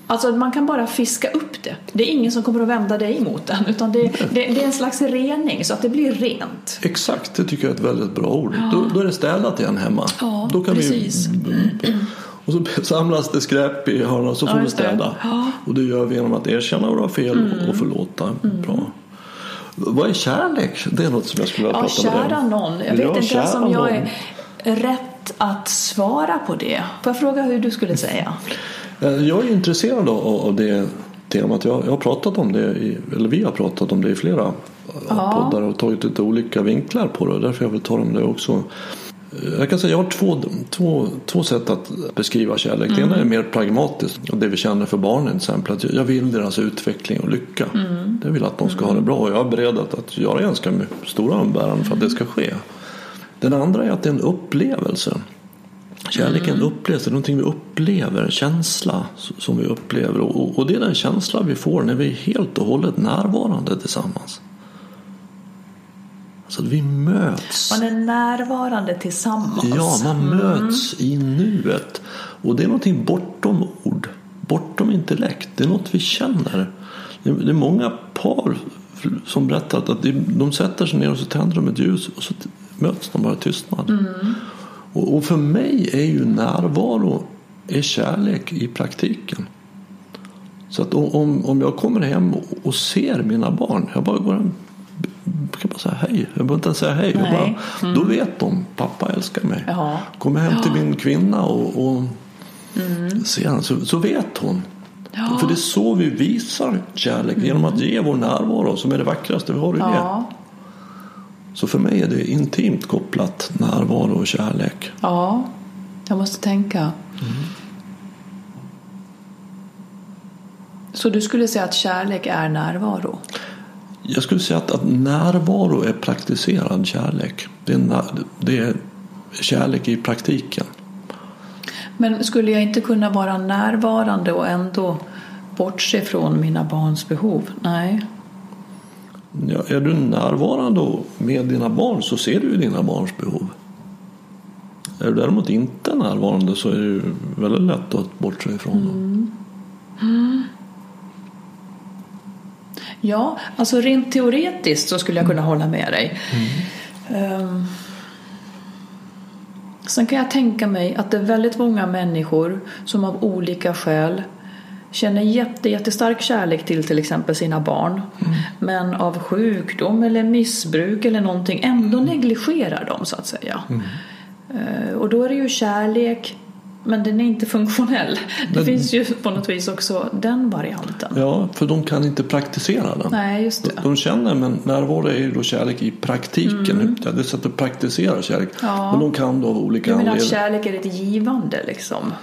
Alltså man kan bara fiska upp det. Det är ingen som kommer att vända dig emot den utan det, det, det är en slags rening så att det blir rent. Exakt, det tycker jag är ett väldigt bra ord. Då, då är det städat igen hemma. Ja, då kan precis. Vi, och så samlas det skräp i hörnan så får Ja, vi städa. Ja. Mm. Och det gör vi genom att erkänna våra fel och förlåta. Bra. Vad är kärlek? Det är något som jag skulle vilja Ja, prata med dig kära om. någon. Jag Ja, vet inte ens om jag är rätt att svara på det. Får jag fråga hur du skulle säga? Eh, Jag är intresserad av, det temat. Jag, har pratat om det, eller vi har pratat om det i flera Ja. poddar och tagit lite olika vinklar på det. Därför jag vill ta om det också. Jag kan säga jag har två, två, två sätt att beskriva kärlek. Det ena är mer pragmatiskt. Och det vi känner för barnen till exempel. Att jag vill deras utveckling och lycka. Jag vill att de ska ha det bra. Och jag är beredd att, att göra ganska stora umbäranden för att det ska ske. Den andra är att det är en upplevelse. Kärleken upplevs, det är någonting vi upplever, en känsla som vi upplever. Och, och det är den känsla vi får när vi är helt och hållet närvarande tillsammans. Alltså att vi möts. Man är närvarande tillsammans. Ja, man möts i nuet. Och det är någonting bortom ord. bortom intellekt. Det är något vi känner. Det är, många par som berättar att de, sätter sig ner och så tänder de ett ljus och så möts de bara i tystnad. Mm. Och, för mig är ju närvaro är kärlek i praktiken. Så att om, om jag kommer hem och, ser mina barn, jag bara går jag kan bara säga hej. Jag behöver inte ens säga hej. Bara, Mm. Då vet de, pappa älskar mig. Ja. Kommer hem till min kvinna och, och Mm. ser henne så, så vet hon. För det är så vi visar kärlek, genom att ge vår närvaro som är det vackraste vi har att ge. Mm. Ja. Så för mig är det intimt kopplat närvaro och kärlek. ja, jag måste tänka. Så du skulle säga att kärlek är närvaro? Jag skulle säga att, att närvaro är praktiserad kärlek. Det är, när- det är kärlek i praktiken. Men skulle jag inte kunna vara närvarande och ändå bortse från mina barns behov? Nej. Ja, är du närvarande med dina barn så ser du ju dina barns behov. Är du däremot inte närvarande så är det ju väldigt lätt att bortse ifrån dem. Ja, alltså rent teoretiskt så skulle jag kunna hålla med dig. Ehm, sen kan jag tänka mig att det är väldigt många människor som av olika skäl känner jätte, jättestark kärlek till till exempel sina barn men av sjukdom eller missbruk eller någonting ändå negligerar dem så att säga. Eh, Och då är det ju kärlek men den är inte funktionell. Det Men- finns ju på något vis också den varianten. Ja, för de kan inte praktisera den. Nej, just det. De, de känner, men närvaro är ju då kärlek i praktiken. Det är ett sätt att praktisera kärlek. Mm. Ja. Men de kan då av olika Du menar att anledningar. kärlek är ett givande liksom?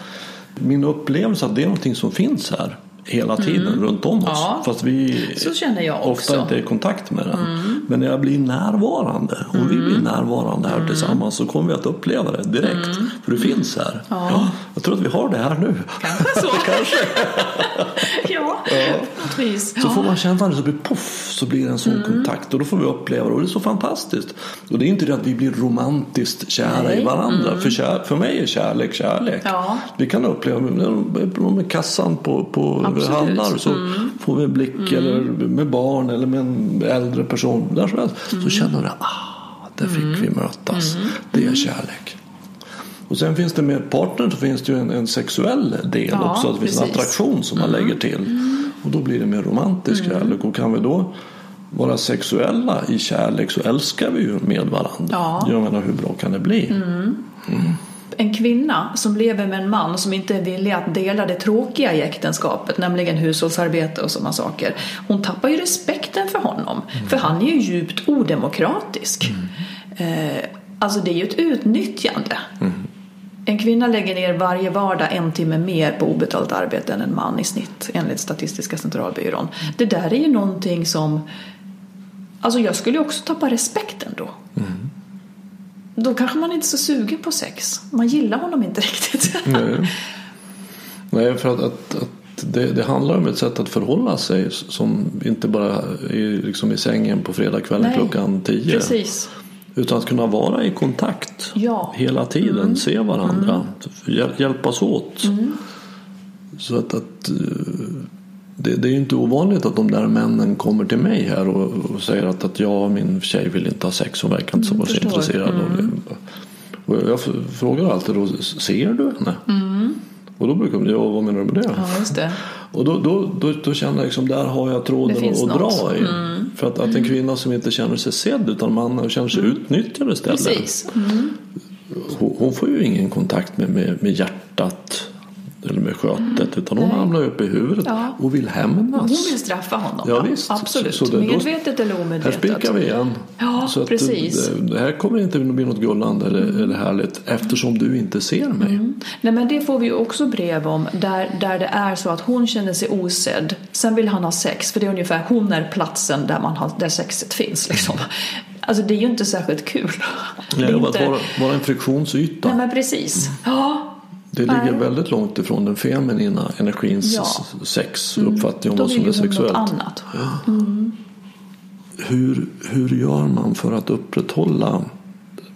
Min upplevelse att det är någonting som finns här hela tiden runt om oss. Mm. Ja. Fast vi Så ofta. Mm. inte är i kontakt med den. Men när jag blir närvarande och vi blir närvarande här tillsammans så kommer vi att uppleva det direkt. För det finns här. Mm. Ja. jag tror att vi har det här nu. Kanske så. ja, vis. Så Ja. Mm. får man känna det så blir poff så blir det en sån kontakt och då får vi uppleva det och det är så fantastiskt. Och det är inte det att vi blir romantiskt kära Nej. Mm. i varandra. För, kär, för mig är kärlek kärlek. Ja. Vi kan uppleva med, med kassan på, på Absolut. Mm. handlar så får vi en blick eller med barn eller med en äldre person. Där helst, Mm. så känner vi ah, där fick vi mötas. Det är kärlek. Och sen finns det med partner så finns det ju en, en sexuell del Ja, också. Det finns en. Mm. attraktion som man lägger till. Och då blir det mer romantisk kärlek. Och kan vi då vara sexuella i kärlek så älskar vi ju med varandra. Ja. Mm. Jag menar hur bra kan det bli? En kvinna som lever med en man som inte är villig att dela det tråkiga i äktenskapet, nämligen hushållsarbete och sådana saker. Hon tappar ju respekten för honom, för han är ju djupt odemokratisk. Eh, alltså det är ju ett utnyttjande. En kvinna lägger ner varje vardag en timme mer på obetalt arbete än en man i snitt enligt Statistiska centralbyrån. Det där är ju någonting som Alltså jag skulle ju också tappa respekten då. Då kanske man inte är så sugen på sex. Man gillar honom inte riktigt. Nej. Nej, för att, att, att det, det handlar om ett sätt att förhålla sig som inte bara är liksom i sängen på fredagskvällen klockan tio. Precis. Utan att kunna vara i kontakt Ja. hela tiden, se varandra, hjäl- hjälpas åt. Så att, att eh, det, det är ju inte ovanligt att de där männen kommer till mig här och, och säger att, att jag och min tjej vill inte ha sex, hon verkar inte så förstår. intresserad det. Och jag frågar alltid då, ser du henne? Och då brukar de, ja vad menar du med det? Ja, det. Och då, då, då, då känner jag liksom, där har jag tråden att, dra i. För att, att en kvinna som inte känner sig sedd utan mannen känner sig utnyttjad istället. Precis. Hon, hon får ju ingen kontakt med, med, med hjärtat eller med skötet utan hon hamnar uppe i huvudet Ja. och vill hämnas. Hon vill straffa honom. Ja, visst. Absolut. Så- så det- då- Medvetet eller Här omedvetet. spikar vi igen. Ja, så att precis. Det, det här kommer inte bli något gullande eller, eller härligt eftersom du inte ser mig. Nej, men det får vi också brev om där, där det är så att hon känner sig osedd. Sen vill han ha sex för det är ungefär hon är platsen där, man har, där sexet finns. Liksom. Alltså det är ju inte särskilt kul. Det är Nej, inte... Att vara, vara en friktionsyta. Nej men precis. Ja, Det ligger Nej. väldigt långt ifrån den feminina energins Ja. sex och uppfattning om då vad som är sexuellt. annat. Hur, hur gör man för att upprätthålla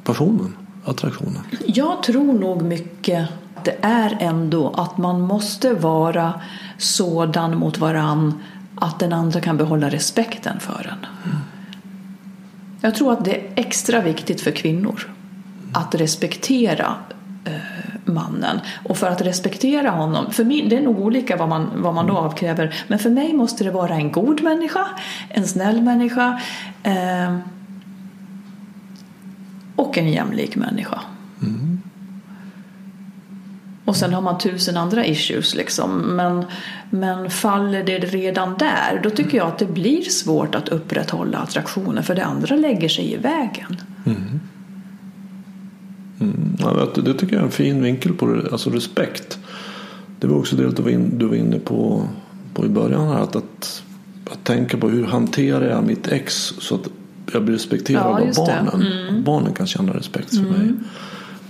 passionen, attraktionen? Jag tror nog mycket att det är ändå att man måste vara sådan mot varann att den andra kan behålla respekten för en. Jag tror att det är extra viktigt för kvinnor att respektera eh, mannen. Och för att respektera honom, för mig, det är nog olika vad man, vad man då avkräver, men för mig måste det vara en god människa, en snäll människa eh, och en jämlik människa. Mm. Och sen har man tusen andra issues liksom. Men, men faller det redan där då tycker jag att det blir svårt att upprätthålla attraktionen för det andra lägger sig i vägen. Mm. Mm. Ja, det tycker jag är en fin vinkel på det, alltså respekt. Det var också det du var, inne på, på i början här. Att, att, att tänka på hur hanterar jag mitt ex så att jag blir respekterad Ja, av barnen. Mm. Barnen kan känna respekt för mig.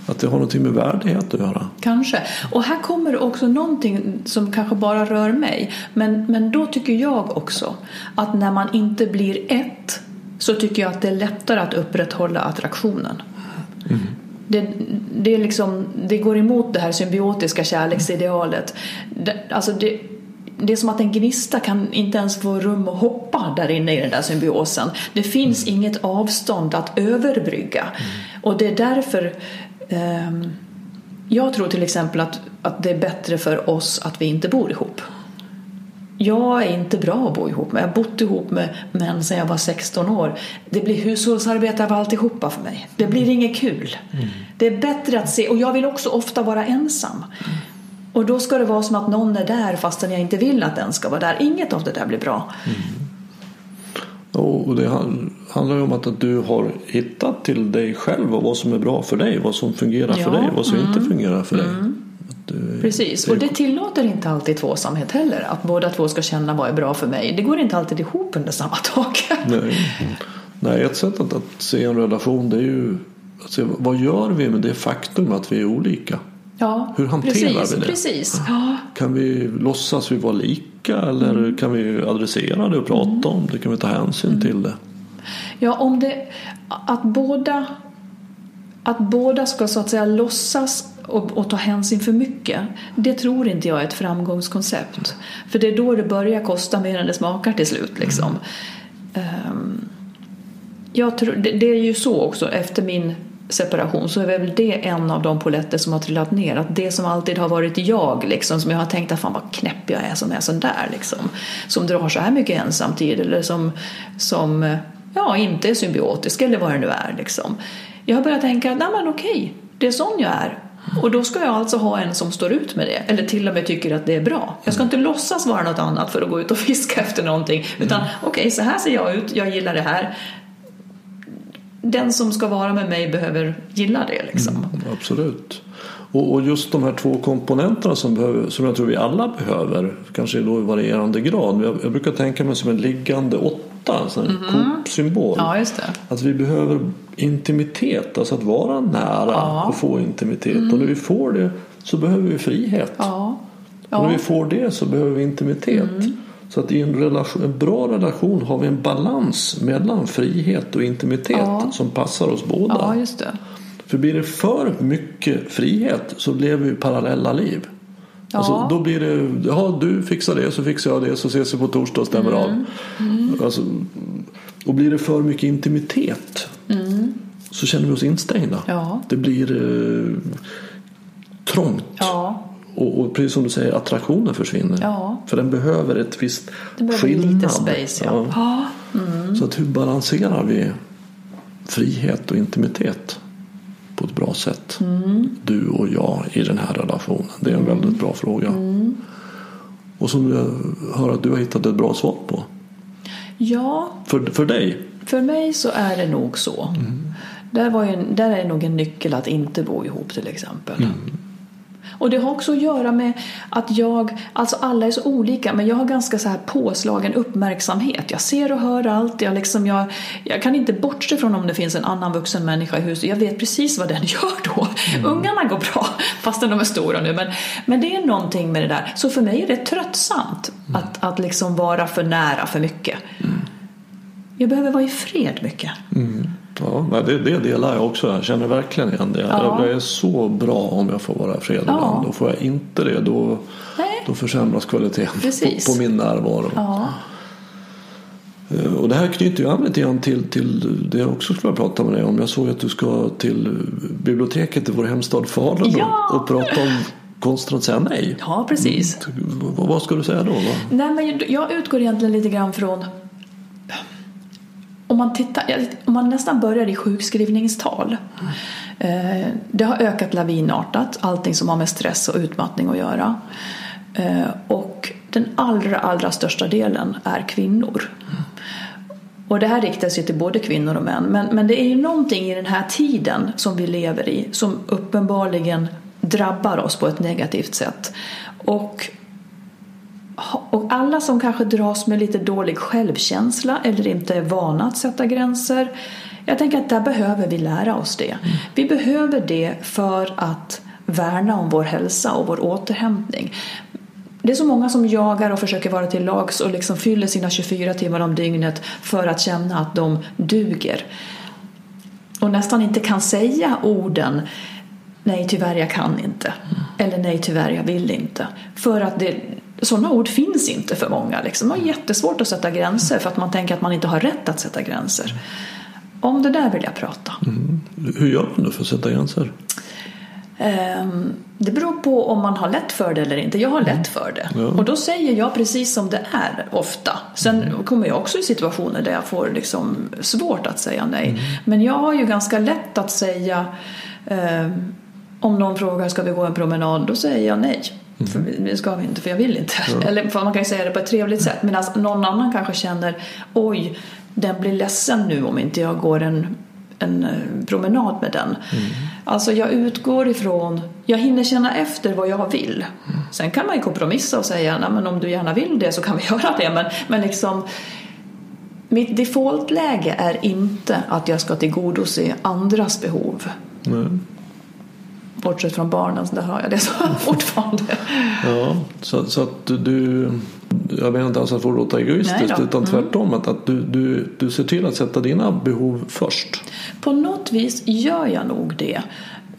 Att det har någonting med värdighet att göra. Kanske. Och här kommer också någonting som kanske bara rör mig. Men, men då tycker jag också att när man inte blir ett så tycker jag att det är lättare att upprätthålla attraktionen. Det, det, är liksom, det går emot det här symbiotiska kärleksidealet. Det, alltså det, det är som att en gnista kan inte ens få rum att hoppa där inne i den där symbiosen. Det finns inget avstånd att överbrygga. Och det är därför ehm, jag tror till exempel att, att det är bättre för oss att vi inte bor ihop. Jag är inte bra att bo ihop med. Jag har bott ihop med män sedan jag var 16 år. Det blir hushållsarbete av alltihopa för mig. Det blir inget kul. Det är bättre att se, och jag vill också ofta vara ensam. Och då ska det vara som att någon är där fastän jag inte vill att den ska vara där. Inget av det där blir bra. Och det han- handlar ju om att, du har hittat till dig själv och vad som är bra för dig. Vad som fungerar Ja, för dig och vad som inte fungerar för dig. Du, Precis, och det tillåter inte alltid tvåsamhet heller. Att båda två ska känna vad är bra för mig. Det går inte alltid ihop under samma tak. Nej. Nej, ett sätt att, att se en relation det är ju att se vad gör vi med det faktum att vi är olika. Ja, Hur hanterar precis, vi det? Precis. Ja. Kan vi låtsas vi vara lika eller kan vi adressera det och prata om det? Kan vi ta hänsyn till det? Ja, om det, att båda, att båda ska så att säga låtsas och, och ta hänsyn för mycket, det tror inte jag är ett framgångskoncept. För det är då det börjar kosta mer än det smakar till slut. Liksom. Ehm, jag tror, det, det är ju så också, efter min separation så är väl det en av de poletter som har trillat ner. Att det som alltid har varit jag, liksom, som jag har tänkt att fan vad knäpp jag är som är sån där, liksom, som drar så här mycket ensamtid eller som, som ja, inte är symbiotisk eller vad det nu är. Liksom. Jag har börjat tänka att nej, men okej, det är sån jag är. Och då ska jag alltså ha en som står ut med det, eller till och med tycker att det är bra. Jag ska inte låtsas vara något annat för att gå ut och fiska efter någonting, utan okej, så här ser jag ut, jag gillar det här. Den som ska vara med mig behöver gilla det liksom. Mm, absolut. Och, just de här två komponenterna som, behöver, som jag tror vi alla behöver, kanske då i varierande grad. Jag, jag brukar tänka mig som en liggande åtta, en sån här Coop-symbol. Ja, just det. Att vi behöver intimitet, alltså att vara nära Ja. och få intimitet. Och när vi får det så behöver vi frihet. Ja. Och när Ja. vi får det så behöver vi intimitet. Så att i en, relation, en bra relation har vi en balans mellan frihet och intimitet Ja. som passar oss båda. ja, just det. För blir det för mycket frihet så lever vi parallella liv. Ja. Alltså, då blir det, ja du fixar det så fixar jag det så ses vi på torsdag och stämmer av. Alltså, och blir det för mycket intimitet så känner vi oss instängda. Ja. Det blir eh, trångt. Ja. Och, och precis som du säger, attraktionen försvinner. Ja. För den behöver ett visst Det behöver skillnad. lite space, ja. ja. Så att hur balanserar vi frihet och intimitet på ett bra sätt? Mm. Du och jag i den här relationen. Det är en väldigt bra fråga. Mm. Och som jag hör att du har hittat ett bra svar på. ja. För, för dig. För mig så är det nog så. Där, var ju där är nog en nyckel att inte bo ihop till exempel. Och det har också att göra med att jag, alltså alla är så olika, men jag har ganska så här påslagen uppmärksamhet. Jag ser och hör allt. Jag, liksom, jag, jag kan inte bortse från om det finns en annan vuxen människa i huset. Jag vet precis vad den gör då. Ungarna går bra, fastän de är stora nu. Men, men det är någonting med det där. Så för mig är det tröttsamt att, att liksom vara för nära för mycket. Jag behöver vara i fred mycket. Ja, det, det delar jag också. Jag känner verkligen igen det. Ja. Jag är så bra om jag får vara fred Ja. Och får jag inte det då, Nej. då försämras kvaliteten på, Precis. på min närvaro. Ja. Eh, Och det här knyter ju an lite grann till, till det jag också skulle prata med dig om. Jag såg att du ska till biblioteket i vår hemstad Falun Ja. och, och prata om konsten att säga nej. ja, precis. Vad, vad ska du säga då? Va? Nej, men jag utgår egentligen lite grann från om man, tittar, om man nästan börjar i sjukskrivningstal. Mm. det har ökat lavinartat, allting som har med stress och utmattning att göra. Eh, och den allra, allra största delen är kvinnor. Och det här riktar sig till både kvinnor och män. Men, men det är ju någonting i den här tiden som vi lever i som uppenbarligen drabbar oss på ett negativt sätt. Och och alla som kanske dras med lite dålig självkänsla eller inte är vana att sätta gränser. Jag tänker att där behöver vi lära oss det. Vi behöver det för att värna om vår hälsa och vår återhämtning. Det är så många som jagar och försöker vara till lags och liksom fyller sina 24 timmar om dygnet för att känna att de duger. Och nästan inte kan säga orden Nej tyvärr jag kan inte. Eller nej tyvärr jag vill inte. För att det, sådana ord finns inte för många. Liksom. Man har jättesvårt att sätta gränser för att man tänker att man inte har rätt att sätta gränser. Om det där vill jag prata. Mm. Hur gör man då för att sätta gränser? Ehm, Det beror på om man har lätt för det eller inte. Jag har lätt för det. Ja. Och då säger jag precis som det är ofta. Sen kommer jag också i situationer där jag får liksom svårt att säga nej. Men jag har ju ganska lätt att säga ehm, om någon frågar ska vi gå en promenad, då säger jag nej. För det ska vi inte, för jag vill inte. Eller för man kan ju säga det på ett trevligt sätt. Medan någon annan kanske känner oj, den blir ledsen nu om inte jag går en, en eh, promenad med den. Alltså jag utgår ifrån, jag hinner känna efter vad jag vill. Sen kan man ju kompromissa och säga, nej men om du gärna vill det så kan vi göra det. Men, men liksom mitt defaultläge är inte att jag ska tillgodose andras behov. Nej. Bortsett från barnen, så där har jag det så fortfarande. Ja, så, så att du- jag menar inte alls att få låta egoistiskt då. Mm. utan tvärtom att, att du, du, du ser till att sätta dina behov först. På något vis gör jag nog det.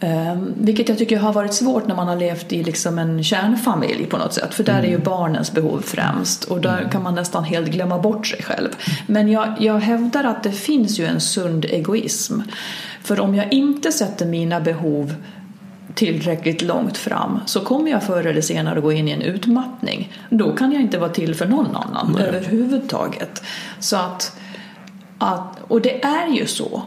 Ehm, vilket jag tycker har varit svårt när man har levt i liksom en kärnfamilj på något sätt. För där är ju barnens behov främst och där kan man nästan helt glömma bort sig själv. Men jag, jag hävdar att det finns ju en sund egoism. För om jag inte sätter mina behov tillräckligt långt fram så kommer jag förr eller senare gå in i en utmattning. Då kan jag inte vara till för någon annan Nej. överhuvudtaget. Så att, att, och det är ju så.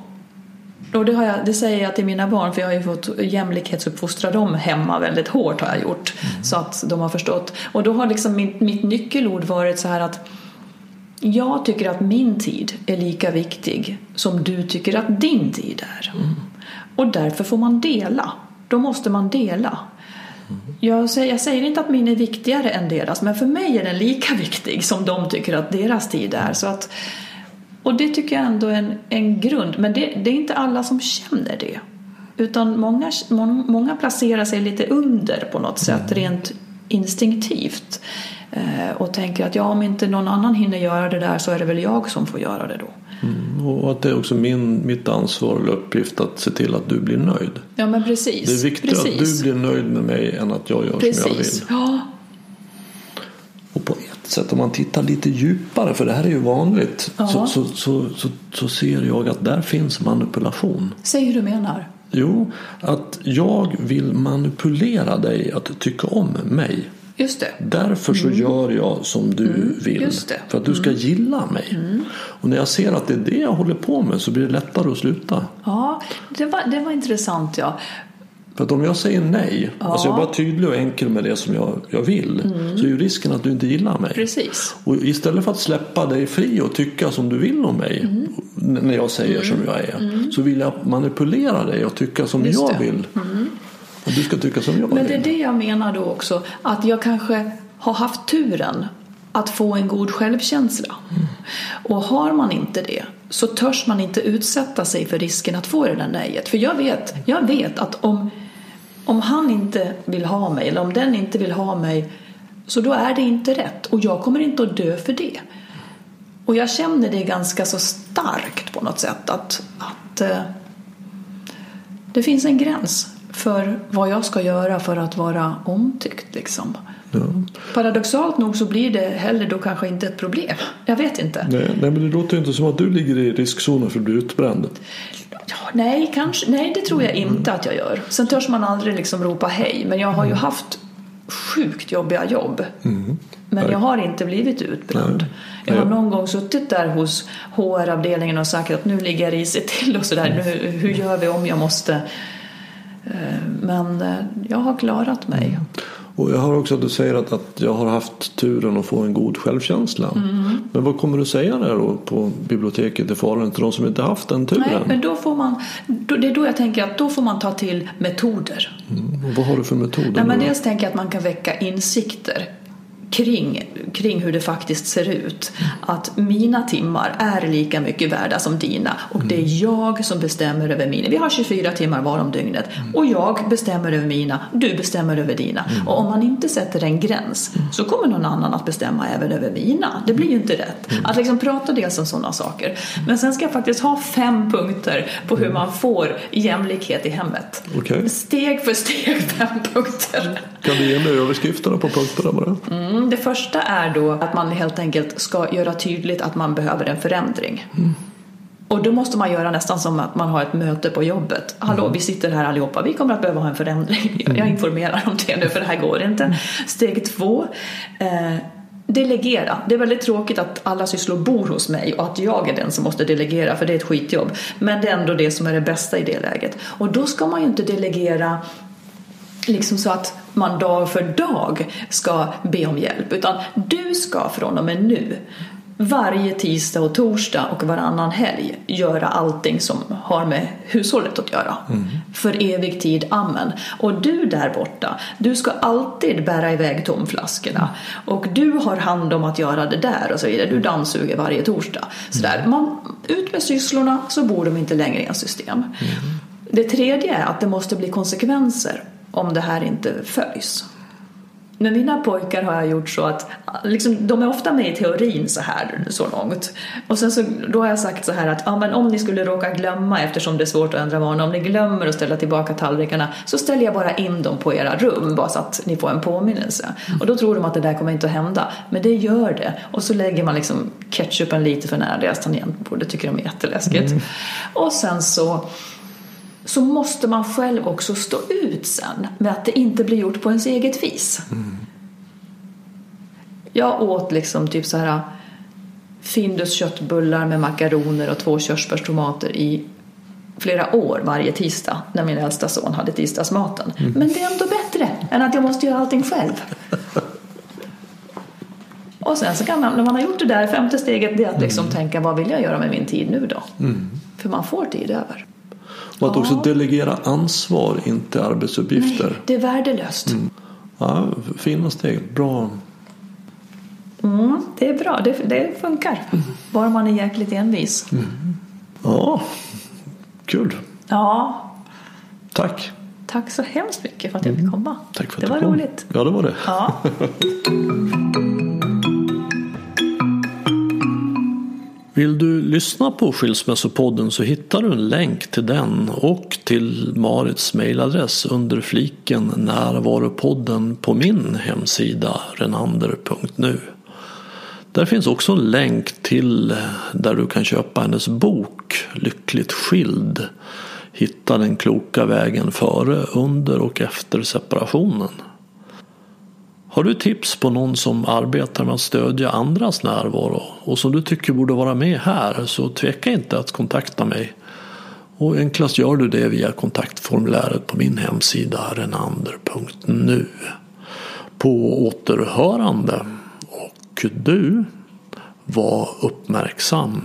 Och det, har jag, det säger jag till mina barn för jag har ju fått jämlikhetsuppfostra dem hemma väldigt hårt har jag gjort. Så att de har förstått. Och då har liksom mitt, mitt nyckelord varit så här att jag tycker att min tid är lika viktig som du tycker att din tid är. Och därför får man dela. Då måste man dela. Jag säger, jag säger inte att min är viktigare än deras men för mig är den lika viktig som de tycker att deras tid är. Så att, och det tycker jag ändå är en, en grund. Men det, det är inte alla som känner det. Utan många, må- många placerar sig lite under på något sätt rent instinktivt. Eh, och tänker att ja, om inte någon annan hinner göra det där så är det väl jag som får göra det då. Och att det är också min, mitt ansvar eller uppgift att se till att du blir nöjd. Ja men precis. Det är viktigare precis. att du blir nöjd med mig än att jag gör som jag Precis. vill. Ja, Och på ett sätt om man tittar lite djupare, för det här är ju vanligt, Ja. så, så, så, så, så ser jag att där finns manipulation. säg hur du menar. Jo, att jag vill manipulera dig att tycka om mig. Just det. Därför så gör jag som du vill. Mm. Mm. För att du ska gilla mig. Och när jag ser att det är det jag håller på med så blir det lättare att sluta. Ja, det var, det var intressant ja. För att om jag säger nej, Ja. Mm. alltså jag är bara tydlig och enkel med det som jag, jag vill, så är ju risken att du inte gillar mig. Precis. Och istället för att släppa dig fri och tycka som du vill om mig, Mm. när jag säger som jag är, så vill jag manipulera dig och tycka som Just jag det. vill. Och du ska tycka som jag Men det är det jag menar då också. Att jag kanske har haft turen att få en god självkänsla. Och har man inte det så törs man inte utsätta sig för risken att få det där nejet. För jag vet, jag vet att om, om han inte vill ha mig eller om den inte vill ha mig så då är det inte rätt och jag kommer inte att dö för det. Och jag känner det ganska så starkt på något sätt att, att att eh, det finns en gräns för vad jag ska göra för att vara omtyckt. Liksom. Ja. Paradoxalt nog så blir det heller då kanske inte ett problem. Jag vet inte. Nej, nej, men det låter inte som att du ligger i riskzonen för att bli utbränd. Ja, nej, kanske, nej, det tror jag inte att jag gör. Sen törs man aldrig liksom ropa hej. Men jag har ju haft sjukt jobbiga jobb. Mm. Men jag har inte blivit utbränd. Jag har någon gång suttit där hos HR-avdelningen och sagt att nu ligger jag risigt till och sådär. Nu, hur gör vi om jag måste? Eh, Men eh, jag har klarat mig. Och jag hör också att du säger att, att jag har haft turen att få en god självkänsla. Men vad kommer du säga där då på biblioteket i Falun till de som inte haft den turen? Nej, men då får man, då, det är då jag tänker att då får man ta till metoder. Mm. Och vad har du för metoder? Nej, men dels tänker jag att man kan väcka insikter kring, kring hur det faktiskt ser ut. Att mina timmar är lika mycket värda som dina och det är jag som bestämmer över mina. Vi har 24 timmar var om dygnet och jag bestämmer över mina, du bestämmer över dina. Och om man inte sätter en gräns så kommer någon annan att bestämma även över mina. Det blir ju inte rätt. Att liksom prata dels om sådana saker. Men sen ska jag faktiskt ha fem punkter på hur man får jämlikhet i hemmet. Okej. Steg för steg fem punkter. Kan du ge mig överskrifterna på punkterna bara? Mm, det första är då att man helt enkelt ska göra tydligt att man behöver en förändring. Och då måste man göra nästan som att man har ett möte på jobbet. Hallå, vi sitter här allihopa, vi kommer att behöva ha en förändring. Jag informerar om det nu för det här går inte. Steg två. Eh, Delegera. Det är väldigt tråkigt att alla sysslor bor hos mig och att jag är den som måste delegera för det är ett skitjobb. Men det är ändå det som är det bästa i det läget. Och då ska man ju inte delegera liksom så att man dag för dag ska be om hjälp utan du ska från och med nu varje tisdag och torsdag och varannan helg göra allting som har med hushållet att göra. För evig tid, amen. Och du där borta, du ska alltid bära iväg tomflaskorna. Och du har hand om att göra det där och så vidare. Du dammsuger varje torsdag. Så där. Man, ut med sysslorna så bor de inte längre i en system. Det tredje är att det måste bli konsekvenser om det här inte följs. Med mina pojkar har jag gjort så att liksom, de är ofta med i teorin så här så långt. Och sen så, då har jag sagt så här att ja, men om ni skulle råka glömma eftersom det är svårt att ändra vanor, om ni glömmer att ställa tillbaka tallrikarna så ställer jag bara in dem på era rum bara så att ni får en påminnelse. Och då tror de att det där kommer inte att hända. Men det gör det. Och så lägger man liksom ketchupen lite för nära deras tangentbord. Det tycker de är jätteläskigt. Och sen så så måste man själv också stå ut sen med att det inte blir gjort på ens eget vis. Jag åt liksom typ så här Findus köttbullar med makaroner och två körsbärstomater i flera år varje tisdag när min äldsta son hade tisdagsmaten. Men det är ändå bättre än att jag måste göra allting själv. Och sen så kan man, när man har gjort det där, femte steget, det är att liksom tänka vad vill jag göra med min tid nu då? För man får tid över. Och att också delegera ansvar, inte arbetsuppgifter. Nej, det är värdelöst. Ja, fina steg. Bra. Mm, det är bra, det, det funkar. Bara man är jäkligt envis. Ja, kul. Ja, Tack. tack så hemskt mycket för att jag fick komma. Tack för att det var kom. roligt. Ja, det var det. Ja. Vill du lyssna på Skilsmässopodden så hittar du en länk till den och till Marits mejladress under fliken Närvaropodden på min hemsida renander.nu. Där finns också en länk till där du kan köpa hennes bok Lyckligt skild. Hitta den kloka vägen före, under och efter separationen. Har du tips på någon som arbetar med att stödja andras närvaro och som du tycker borde vara med här så tveka inte att kontakta mig. Och enklast gör du det via kontaktformuläret på min hemsida renander.nu. På återhörande och du var uppmärksam.